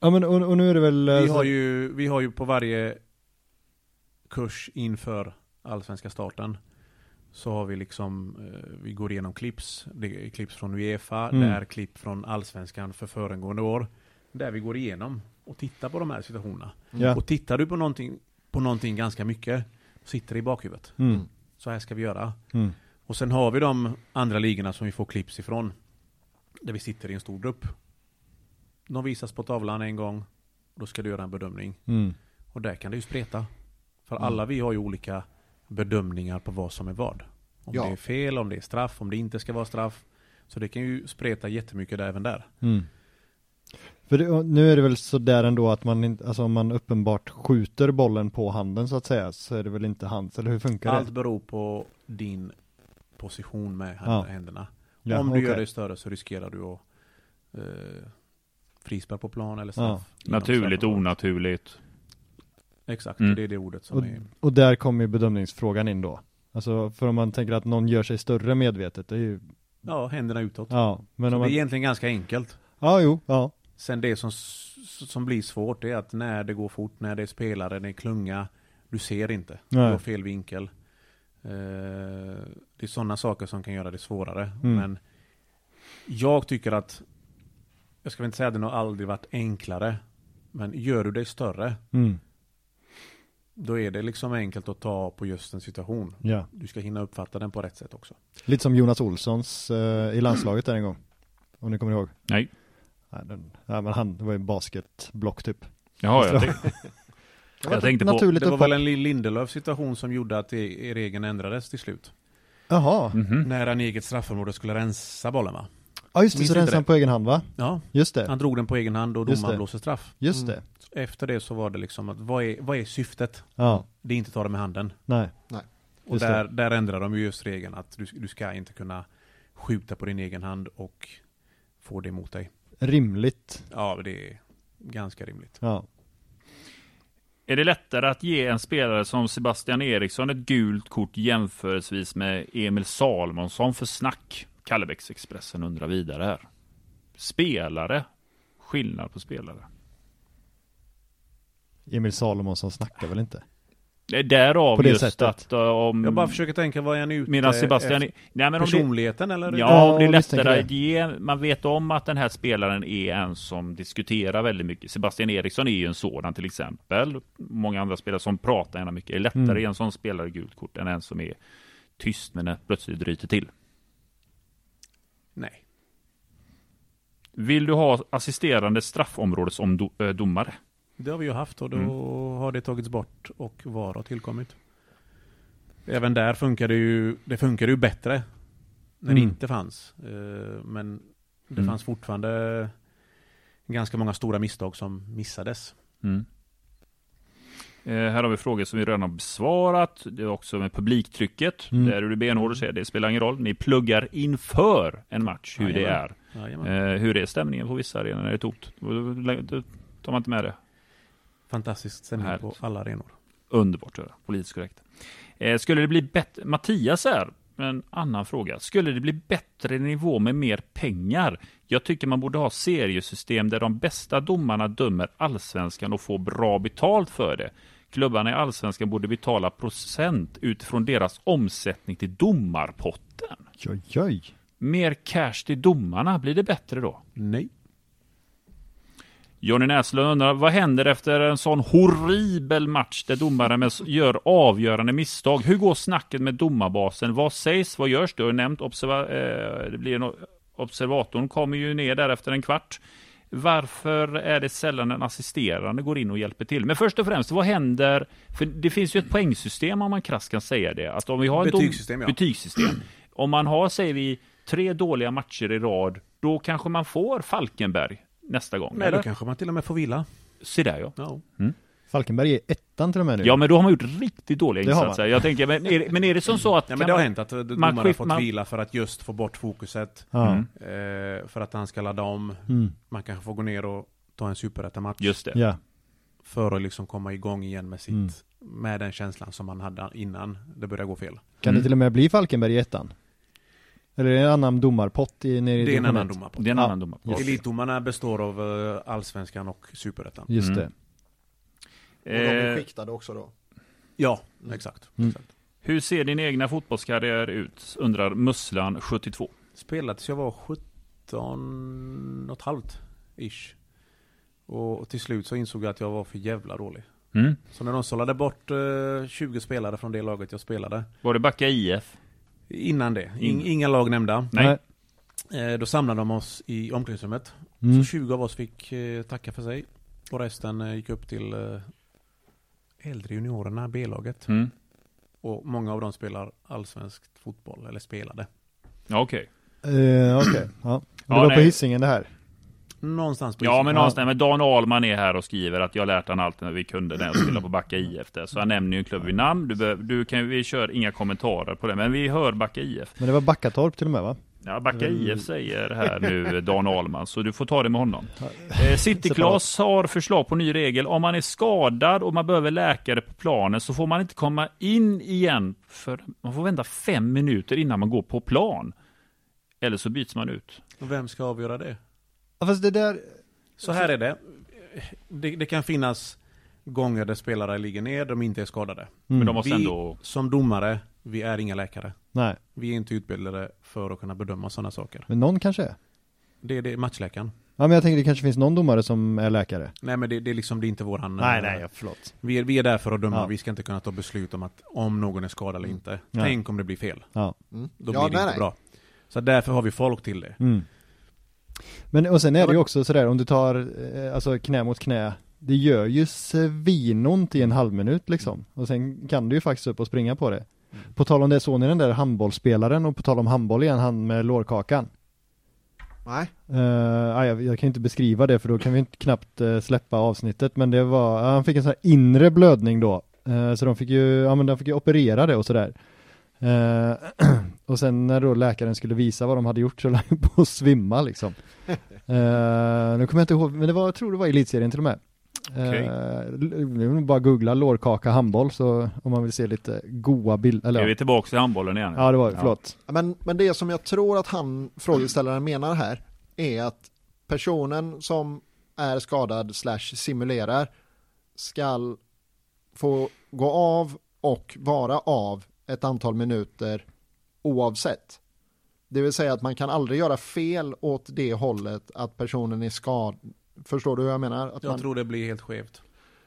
Ja men och, och nu är det väl... eh, Vi så- har ju, vi har ju på varje kurs inför allsvenska starten så har vi liksom, eh, vi går igenom clips. Det är clips från Uefa, Mm. det är klipp från allsvenskan för föregående år. Där vi går igenom och tittar på de här situationerna. Ja. Och tittar du på någonting, på någonting ganska mycket, sitter det i bakhuvudet. Mm. Så här ska vi göra. Mm. Och sen har vi de andra ligorna som vi får clips ifrån. Där vi sitter i en stor grupp. De visas på tavlan en gång. Då ska du göra en bedömning. Mm. Och där kan det ju spreta. För Mm. alla vi har ju olika bedömningar på vad som är vad. Om Ja. det är fel, om det är straff, om det inte ska vara straff. Så det kan ju spreta jättemycket där, även där. Mm. För det, nu är det väl så där ändå att man inte, alltså om man uppenbart skjuter bollen på handen så att säga, så är det väl inte hands, eller hur funkar Allt det? beror på din position med Ja. händerna. Ja, om du gör okej. det större så riskerar du att eh, frispel på plan eller Ja. straff. inom Naturligt, onaturligt. Exakt, Mm. det är det ordet som Och, är... och där kommer ju bedömningsfrågan in då. Alltså för om man tänker att någon gör sig större medvetet, det är ju, Ja, händerna utåt. ja, men så om det är egentligen ganska enkelt. ja jo, ja, Sen det som, som blir svårt det är att när det går fort, när det är spelare, det är klunga, du ser inte. Du Nej. har fel vinkel. Eh, det är sådana saker som kan göra det svårare. Mm. Men jag tycker att, jag ska väl inte säga att det nog aldrig varit enklare, men gör du dig större, mm, då är det liksom enkelt att ta på just en situation. ja. Du ska hinna uppfatta den på rätt sätt också. Lite som Jonas Olssons eh, i landslaget där en gång. Om ni kommer ihåg. Nej. Nej, den, ja, men han, det var ju basketblock typ. Jaha, jag, tänk, Det var (laughs) jag tänkte på... naturligt Det var väl en Lindelöf situation som gjorde att det- er regeln ändrades till slut. Jaha, Mhm. När han i eget straffområde skulle rensa bollen va? ja just det, Minns så rensade han på egen hand va? Ja, Just det, han drog den på egen hand och domaren blåste straff. just Mm. det. Efter det så var det liksom att vad är, vad är syftet? Ja, Det är inte att ta det med handen. nej. Och Just där, där ändrar de ju just regeln att du, du ska inte kunna skjuta på din egen hand och få det emot dig. Rimligt. Ja, det är ganska rimligt. Ja. Är det lättare att ge en spelare som Sebastian Eriksson ett gult kort jämförelsevis med Emil Salmonsson för snack? Kallebäcksexpressen undrar vidare här. Spelare. Skillnad på spelare. Emil Salomonsson snackar väl inte? Det är därav På det just sättet. att uh, om... Jag bara försöker tänka, vad är han ute Medan Sebastian... efter? Nej, men om det, Personligheten eller? Ja, om det är lättare att ge, man vet om att den här spelaren är en som diskuterar väldigt mycket. Sebastian Eriksson är ju en sådan till exempel. Många andra spelare som pratar gärna mycket. Det är lättare Mm. en sån spelare gult kort än en som är tyst men plötsligt ryter till. Nej. Vill du ha assisterande straffområdesdomare? Det har vi ju haft och då Mm. har det tagits bort och VAR har tillkommit. Även där funkar det ju, det funkar ju bättre när Mm. det inte fanns. Eh, Men det Mm. fanns fortfarande ganska många stora misstag som missades. Mm. Eh, här har vi frågor som vi redan har besvarat. Det är också med publiktrycket. Mm. Där är du benhård och säger det spelar ingen roll. Ni pluggar inför en match hur det Jajamän. är. Jajamän. Eh, hur är stämningen på vissa arenor när det är tomt? Då tar man inte med det. Fantastisk stämning Härligt. på alla arenor. Underbart att höra. Politiskt korrekt. Eh, skulle det bli bättre? Mattias är en annan fråga. Skulle det bli bättre nivå med mer pengar? Jag tycker man borde ha seriesystem där de bästa domarna dömer allsvenskan och får bra betalt för det. Klubbarna i allsvenskan borde betala procent utifrån deras omsättning till domarpotten. Oj, oj. Mer cash till domarna, blir det bättre då? Nej. Jonny Näslund undrar, vad händer efter en sån horribel match där domaren gör avgörande misstag? Hur går snacket med domarbasen? Vad sägs? Vad görs? Du har ju nämnt observa eh, det blir en, observatorn kommer ju ner där efter en kvart. Varför är det sällan en assisterande går in och hjälper till? Men först och främst, vad händer? För det finns ju ett poängsystem om man krasst kan säga det. Att om vi har Betygssystem, ja. betygssystem. Om man har, säger vi, tre dåliga matcher i rad, då kanske man får Falkenberg nästa gång. Nej, eller? då kanske man till och med får vila. Se där ja. Ja. Falkenberg är ettan till och med nu. Ja, men då har man gjort riktigt dåliga Det insatser. Jag tänker, men är, det- men är det som så att... (laughs) Ja, men det har man- hänt att domarna har fått man- vila för att just få bort fokuset. Mm. Eh, för att han ska ladda om. Mm. Man kanske får gå ner och ta en superettan-match. Just det. Ja. För att liksom komma igång igen med sitt, Mm. med den känslan som man hade innan det började gå fel. Kan Mm. det till och med bli Falkenberg i ettan? Eller är det en annan domarpott i, nere i Det är en annan domarpott. Det är en Ja. annan domare. Yes. Elitdomarna består av eh, allsvenskan och superettan. Just Mm. det. Och de är Eh, skiktade också då. Ja, exakt. Mm. exakt. hur ser din egna fotbollskarriär ut? Undrar Musslan 72. Spelade tills jag var 17 och ett halvt, ish. Och till slut så insåg jag att jag var för jävla dålig. Mm. Så när de sållade bort eh, 20 spelare från det laget jag spelade, Var det Backa IF? Innan det, in, Mm. inga lag nämnda, Nej. eh, då samlade de oss i omklädningsrummet. Mm. Så 20 av oss fick eh, tacka för sig. Och resten eh, gick upp till eh, äldre juniorerna, B-laget. Mm. Och många av dem spelar allsvensk fotboll, eller spelade. Okej. Eh, Okej, ja. Det Ja, var på nej. Hisingen det här. Någonstans på Ja, men någonstans. Men Dan Ahlman är här och skriver att jag lärt han allt när vi kunde när jag spelade på Backa IF. Där. Så han nämner ju en klubb vid namn. Du, behöver- du kan, vi kör inga kommentarer på det, men vi hör Backa IF. Men det var Backatorp till och med va? Ja, Backa Mm. IF säger här nu Dan Ahlman, så du får ta det med honom. Eh, City-Klas har förslag på ny regel. Om man är skadad och man behöver läkare på planen så får man inte komma in igen för man får vänta fem minuter innan man går på plan. Eller så byts man ut. Och Vem ska avgöra det? Ja, fast det där, Så här är det. det. Det kan finnas gånger där spelare ligger ner, de inte är skadade. Men mm. de måste vi, ändå... som domare, vi är inga läkare. nej, Vi är inte utbildade för att kunna bedöma sådana saker. men någon kanske är. Det är det, matchläkaren. Ja men jag tänker det kanske finns någon domare som är läkare. Nej men det, det är liksom, det är inte våran... Nej, eh, nej, förlåt. Vi är, vi är där för att döma, Ja. vi ska inte kunna ta beslut om att om någon är skadad eller inte. Nej. Tänk om det blir fel. Ja. Mm. Då ja, blir det nej, inte nej. bra. Så därför har vi folk till det. Mm. Men och sen är det ju också sådär om du tar, eh, alltså knä mot knä, det gör ju svinont i en halv minut liksom. Och sen kan du ju faktiskt upp och springa på det. Mm. På tal om det, såg ni den där handbollsspelaren och på tal om handboll igen, han med lårkakan. Nej. Uh, jag, jag kan inte beskriva det för då kan vi inte knappt eh, släppa avsnittet men det var, ja, han fick en sån här inre blödning då. Så de fick ju, ja men de fick ju operera det och sådär. Eh, (clears throat) och sen när då läkaren skulle visa vad de hade gjort så höll han på att svimma liksom. (laughs) Eh, nu kommer jag inte ihåg, men det var, jag tror det var i elitserien till och med. Okej. Uh, nu bara googla lårkaka handboll så om man vill se lite goa bilder, eller Är vi ja. tillbaka till handbollen igen? ja det var det, förlåt. Men, men det som jag tror att han, frågeställaren menar här, är att personen som är skadad slash simulerar skall få gå av och vara av ett antal minuter oavsett. Det vill säga att man kan aldrig göra fel åt det hållet att personen är skadad. Förstår du hur jag menar? Att Jag man, tror det blir helt skevt.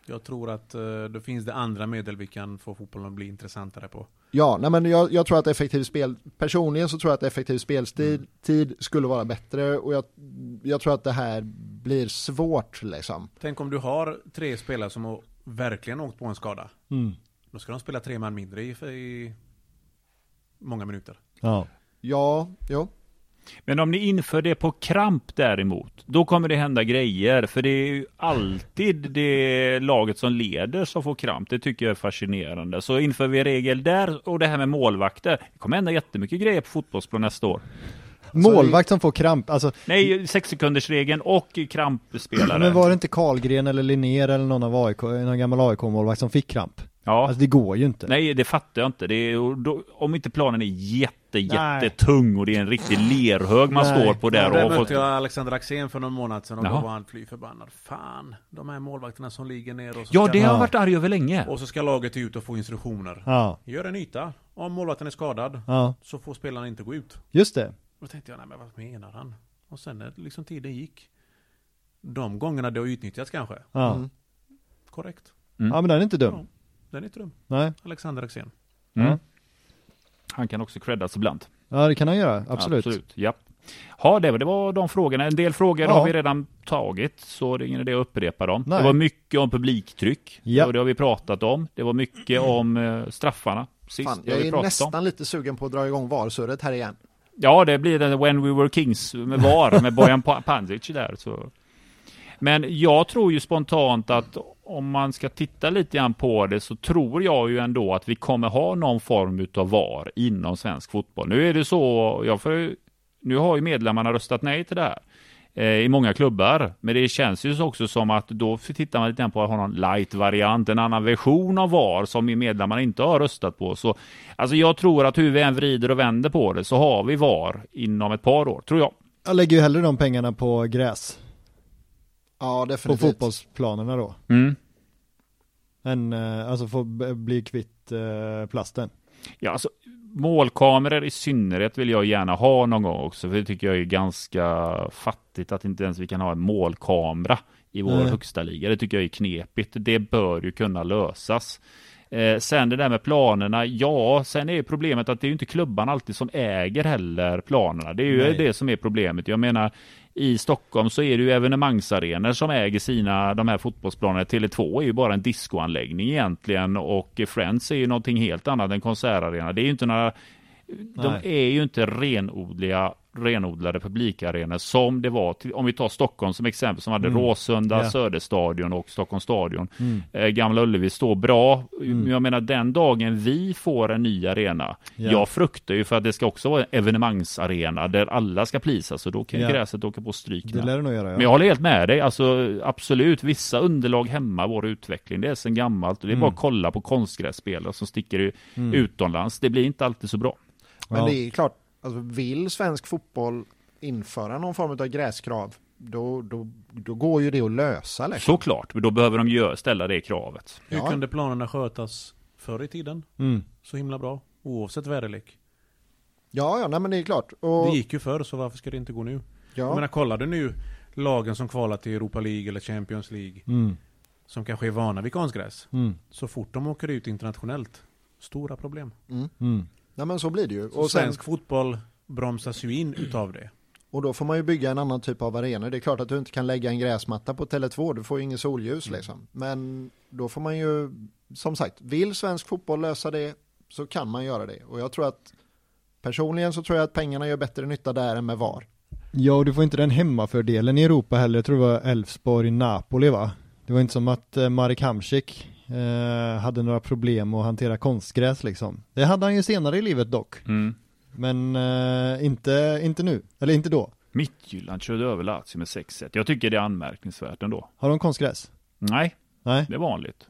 Jag tror att uh, det finns det andra medel vi kan få fotbollen att bli intressantare på. Ja, nej men jag, jag tror att effektiv spel, personligen så tror jag att effektiv speltid tid skulle vara bättre och jag, jag tror att det här blir svårt liksom. Tänk om du har tre spelare som har verkligen åkt på en skada. Mm. Då ska de spela tre man mindre i, i många minuter. Ja. Ja, jo. Men om ni inför det på kramp däremot, då kommer det hända grejer. För det är ju alltid det laget som leder som får kramp. Det tycker jag är fascinerande. Så inför vi regel där och det här med målvakter. Det kommer hända jättemycket grejer på fotbollsplan nästa år. Målvakt som får kramp, alltså Nej, sex sekunders regeln och krampspelare. Men var det inte Karlgren eller Linnér eller någon av AIK, någon gammal AIK-målvakt som fick kramp? Ja. Alltså det går ju inte. Nej, det fattar jag inte. Det är, då, om inte planen är jätte, jättetung och det är en riktig lerhög man Nej. står på där Där och har mötte fått... jag Alexander Axén för någon månad sedan och Jaha. då var han fly förbannad. Fan, de här målvakterna som ligger ner och så, Ja, det har jag Ja. varit arg över länge. och så ska laget ut och få instruktioner. Ja, Gör en yta. Om målvakten är skadad ja, så får spelarna inte gå ut. just det. Då tänkte jag, nej men vad menar han? Och sen när liksom tiden gick. De gångerna det har utnyttjats kanske. Ja. Mm. Korrekt. Mm. ja men den är inte dum. Ja. Den är inte dum. Nej. Alexander Axén. Mm. Han kan också creddas ibland. Ja det kan han göra, absolut. Absolut, ja. Ja, det var, det var de frågorna. En del frågor Ja. har vi redan tagit, så det är ingen idé att upprepa dem. Nej. Det var mycket om publiktryck, Ja. och det har vi pratat om. Det var mycket om eh, straffarna. Sist, Fan, jag vi är nästan om. lite sugen på att dra igång VAR-surret här igen. Ja, det blir den When We Were Kings med VAR, med Bojan Pa- Panzic där. Så. Men jag tror ju spontant att om man ska titta lite grann på det så tror jag ju ändå att vi kommer ha någon form utav VAR inom svensk fotboll. Nu är det så, jag får, nu har ju medlemmarna röstat nej till det här. eh, i många klubbar. Men det känns ju också som att då tittar man lite grann på att ha någon light-variant, en annan version av VAR som medlemmarna inte har röstat på. Så alltså jag tror att hur vi än vrider och vänder på det så har vi VAR inom ett par år, tror jag. Jag lägger ju hellre de pengarna på gräs. Ja, På definitivt. fotbollsplanerna då. Mm. Än, eh, alltså få bli kvitt eh, plasten. Ja, alltså, målkameror i synnerhet vill jag gärna ha någon gång också, för det tycker jag är ganska fattigt att inte ens vi kan ha en målkamera i vår Nej. högsta liga. Det tycker jag är knepigt. Det bör ju kunna lösas. Eh, sen det där med planerna, ja, sen är ju problemet att det är ju inte klubban alltid som äger heller planerna. Det är ju Nej. det som är problemet. Jag menar, i Stockholm så är det ju evenemangsarenor som äger sina, de här fotbollsplanerna. Tele2 är ju bara en discoanläggning egentligen och Friends är ju någonting helt annat än konsertarena. Det är ju inte några, de Nej. är ju inte renodliga renodlade publikarenor som det var, till, om vi tar Stockholm som exempel, som hade Mm. Råsunda, Ja. Söderstadion och Stockholms stadion. Mm. Eh, Gamla Ullevi står bra. Mm. Jag menar den dagen vi får en ny arena, Ja. jag fruktar ju för att det ska också vara en evenemangsarena där alla ska plisas och då kan Ja. gräset åka på stryk. Det lär det nog göra ja. Men jag håller helt med dig, alltså absolut, vissa underlag hämmar vår utveckling. Det är sen gammalt och det är Mm. bara att kolla på konstgrässpelare som sticker Mm. utomlands. Det blir inte alltid så bra. Men Ja. det är klart, alltså, vill svensk fotboll införa någon form av gräskrav, då, då, då går ju det att lösa. Liksom. Såklart, men då behöver de ställa det kravet. Hur Ja. kunde planerna skötas förr i tiden? Mm. Så himla bra. Oavsett väderlek. Ja, ja, nej, men det är klart. Och, Det gick ju förr, så varför ska det inte gå nu? Jag ja, menar, kolla du nu lagen som kvalar till Europa League eller Champions League. Mm. Som kanske är vana vid konstgräs. Mm. Så fort de åker ut internationellt. Stora problem. mm. Nej, men så blir det ju. Så Och, sen, svensk fotboll bromsas ju in utav det. och då får man ju bygga en annan typ av arenor. Det är klart att du inte kan lägga en gräsmatta på Tele2, du får ju ingen solljus Mm. liksom. Men då får man ju, som sagt, vill svensk fotboll lösa det så kan man göra det. Och jag tror att personligen så tror jag att pengarna gör bättre nytta där än med VAR. Ja, och du får inte den hemmafördelen i Europa heller. Jag tror det var Elfsborg-Napoli va? Det var inte som att eh, Marek Hamsik eh, hade några problem att hantera konstgräs liksom. Det hade han ju senare i livet dock. Mm. Men eh, inte, inte nu, eller inte då. Midtjylland körde över Lazio med 6-1. Jag tycker det är anmärkningsvärt ändå. Har de konstgräs? Nej, Nej. det är vanligt.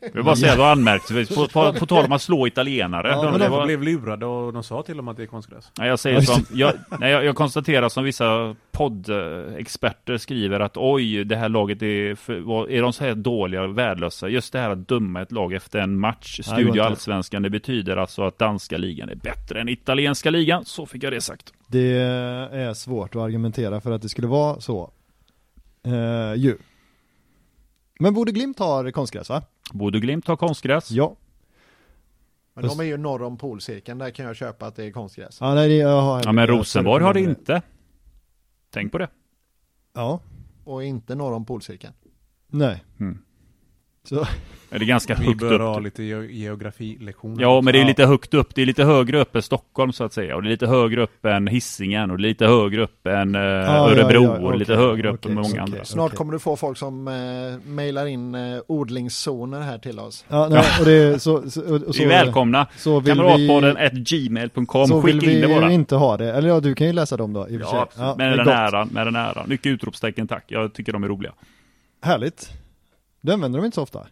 Jag vill bara säga att det var anmärkningsvärt. (laughs) På, på, på tal om att slå italienare. Ja, De- men de var, blev lurade och de sa till dem att det är konstgräs. nej, jag säger som, jag, nej, jag, jag konstaterar som vissa poddexperter skriver att oj, det här laget är, för, vad- är de så här dåliga och värdelösa? Just det här att döma ett lag efter en match, studio allsvenskan, det betyder alltså att danska ligan är bättre än italienska ligan. Så fick jag det sagt. Det är svårt att argumentera för att det skulle vara så. Eh, ju. Men Bode Glimt har konstgräs va? Bodö Glimt har konstgräs. Ja. Men de är ju norr om polcirkeln, där kan jag köpa att det är konstgräs. Ja, nej, jag har Ja, men Rosenborg har det inte. Tänk på det. Ja, Och inte norr om polcirkeln. nej. Mm. Så, Är det ganska Vi högt bör ha upp? lite ge- geografilektioner. Ja, men det är Ja. lite högt upp. Det är lite högre upp än Stockholm så att säga. Och det är lite högre upp än Hisingen och är lite högre upp än eh, ja, Örebro ja, och det är lite okej, högre upp okej, än många okej. andra. Snart kommer du få folk som eh, mejlar in eh, odlingszoner här till oss. ja, nej, och det är så, så, och Vi så, är välkomna. så vill Kamratpodden vi, at gmail.com. så vill Skicka in vi det bara. ju inte ha det. Eller ja, du kan ju läsa dem då och Ja, är med den gott. äran, med den äran. Mycket utropstecken tack. Jag tycker de är roliga. Härligt. Det använder de inte så ofta.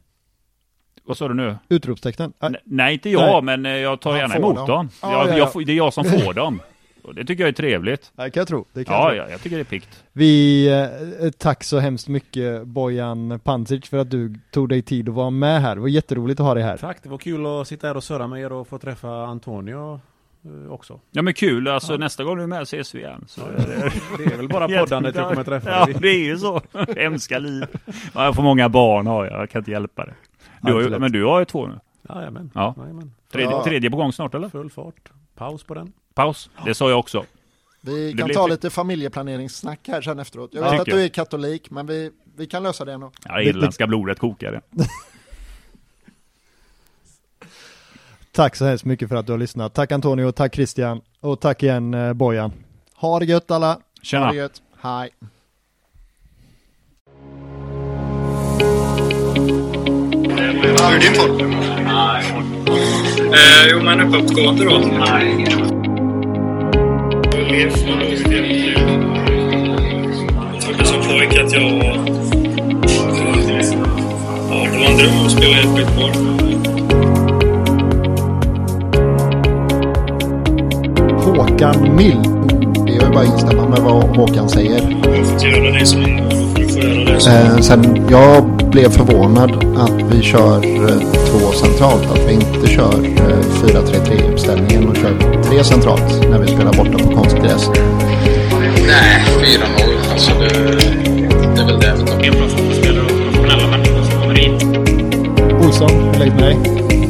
Vad sa du nu? Utropstecknen. Nej. N- Nej, inte jag, Nej. men eh, jag tar Han gärna emot dem. dem. Ja, jag, ja, ja. Jag, det är jag som (laughs) får dem. Och det tycker jag är trevligt. Det kan jag tro. Det kan Ja, jag tro. ja, jag tycker det är pikt. Vi, eh, tack så hemskt mycket Bojan Pancic för att du tog dig tid att vara med här. Det var jätteroligt att ha dig här. Tack, det var kul att sitta här och surra med er och få träffa Antonio eh, också. Ja men kul, alltså nästa gång du är med ses vi igen. Så det... Det är väl bara (laughs) poddandet jag kommer träffa Ja, dig. det är ju så. Hemska liv. Ja, jag får många barn har jag, jag kan inte hjälpa det. Du har ju, men du har ju två nu. Jajamän. Ja. Jajamän. Tredje, Ja. tredje på gång snart eller? Full fart. Paus på den. Paus. Det sa jag också. Vi Det kan blir ta lite familjeplaneringssnack här sen efteråt. Jag Ja. vet att du är katolik, men vi, vi kan lösa det ändå. Ja, det irländska blodet kokar det. Tack så hemskt mycket för att du har lyssnat. Tack Antonio, tack Christian och tack igen eh, Bojan. Ha det gött alla. Ha Tjena. det gött. Hej. Hur är din form? Eh, jo, men uppåtgående då. tycker att jag... Ja, det var en dröm att spela i ett skitboll. Håkan Mild. Det är ju bara att instämma med vad Håkan säger. Jag det får göra det som... Eh, sen jag blev förvånad att vi kör eh, två centralt. Att vi inte kör eh, 4-3-3 uppställningen och kör tre centralt när vi spelar borta på konstgräs. Nej, 4-0. Alltså det, det är väl det. En bra fotbollsspelare och professionella människor som kommer in. Olsson, hur är läget med dig?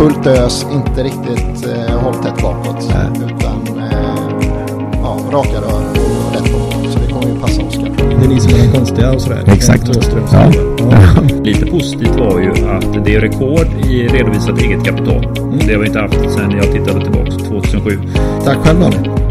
Fullt ös, inte riktigt eh, hålltätt bakåt. Utan eh, ja, raka rör och rätt på. Så det kommer ju passa Oskar. Det är ni som är de konstiga och sådär. Exakt. Ja. ja. (laughs) Lite positivt var ju att det är rekord i redovisat eget kapital. Det har vi inte haft sedan jag tittade tillbaka 2007. Tack själv Daniel.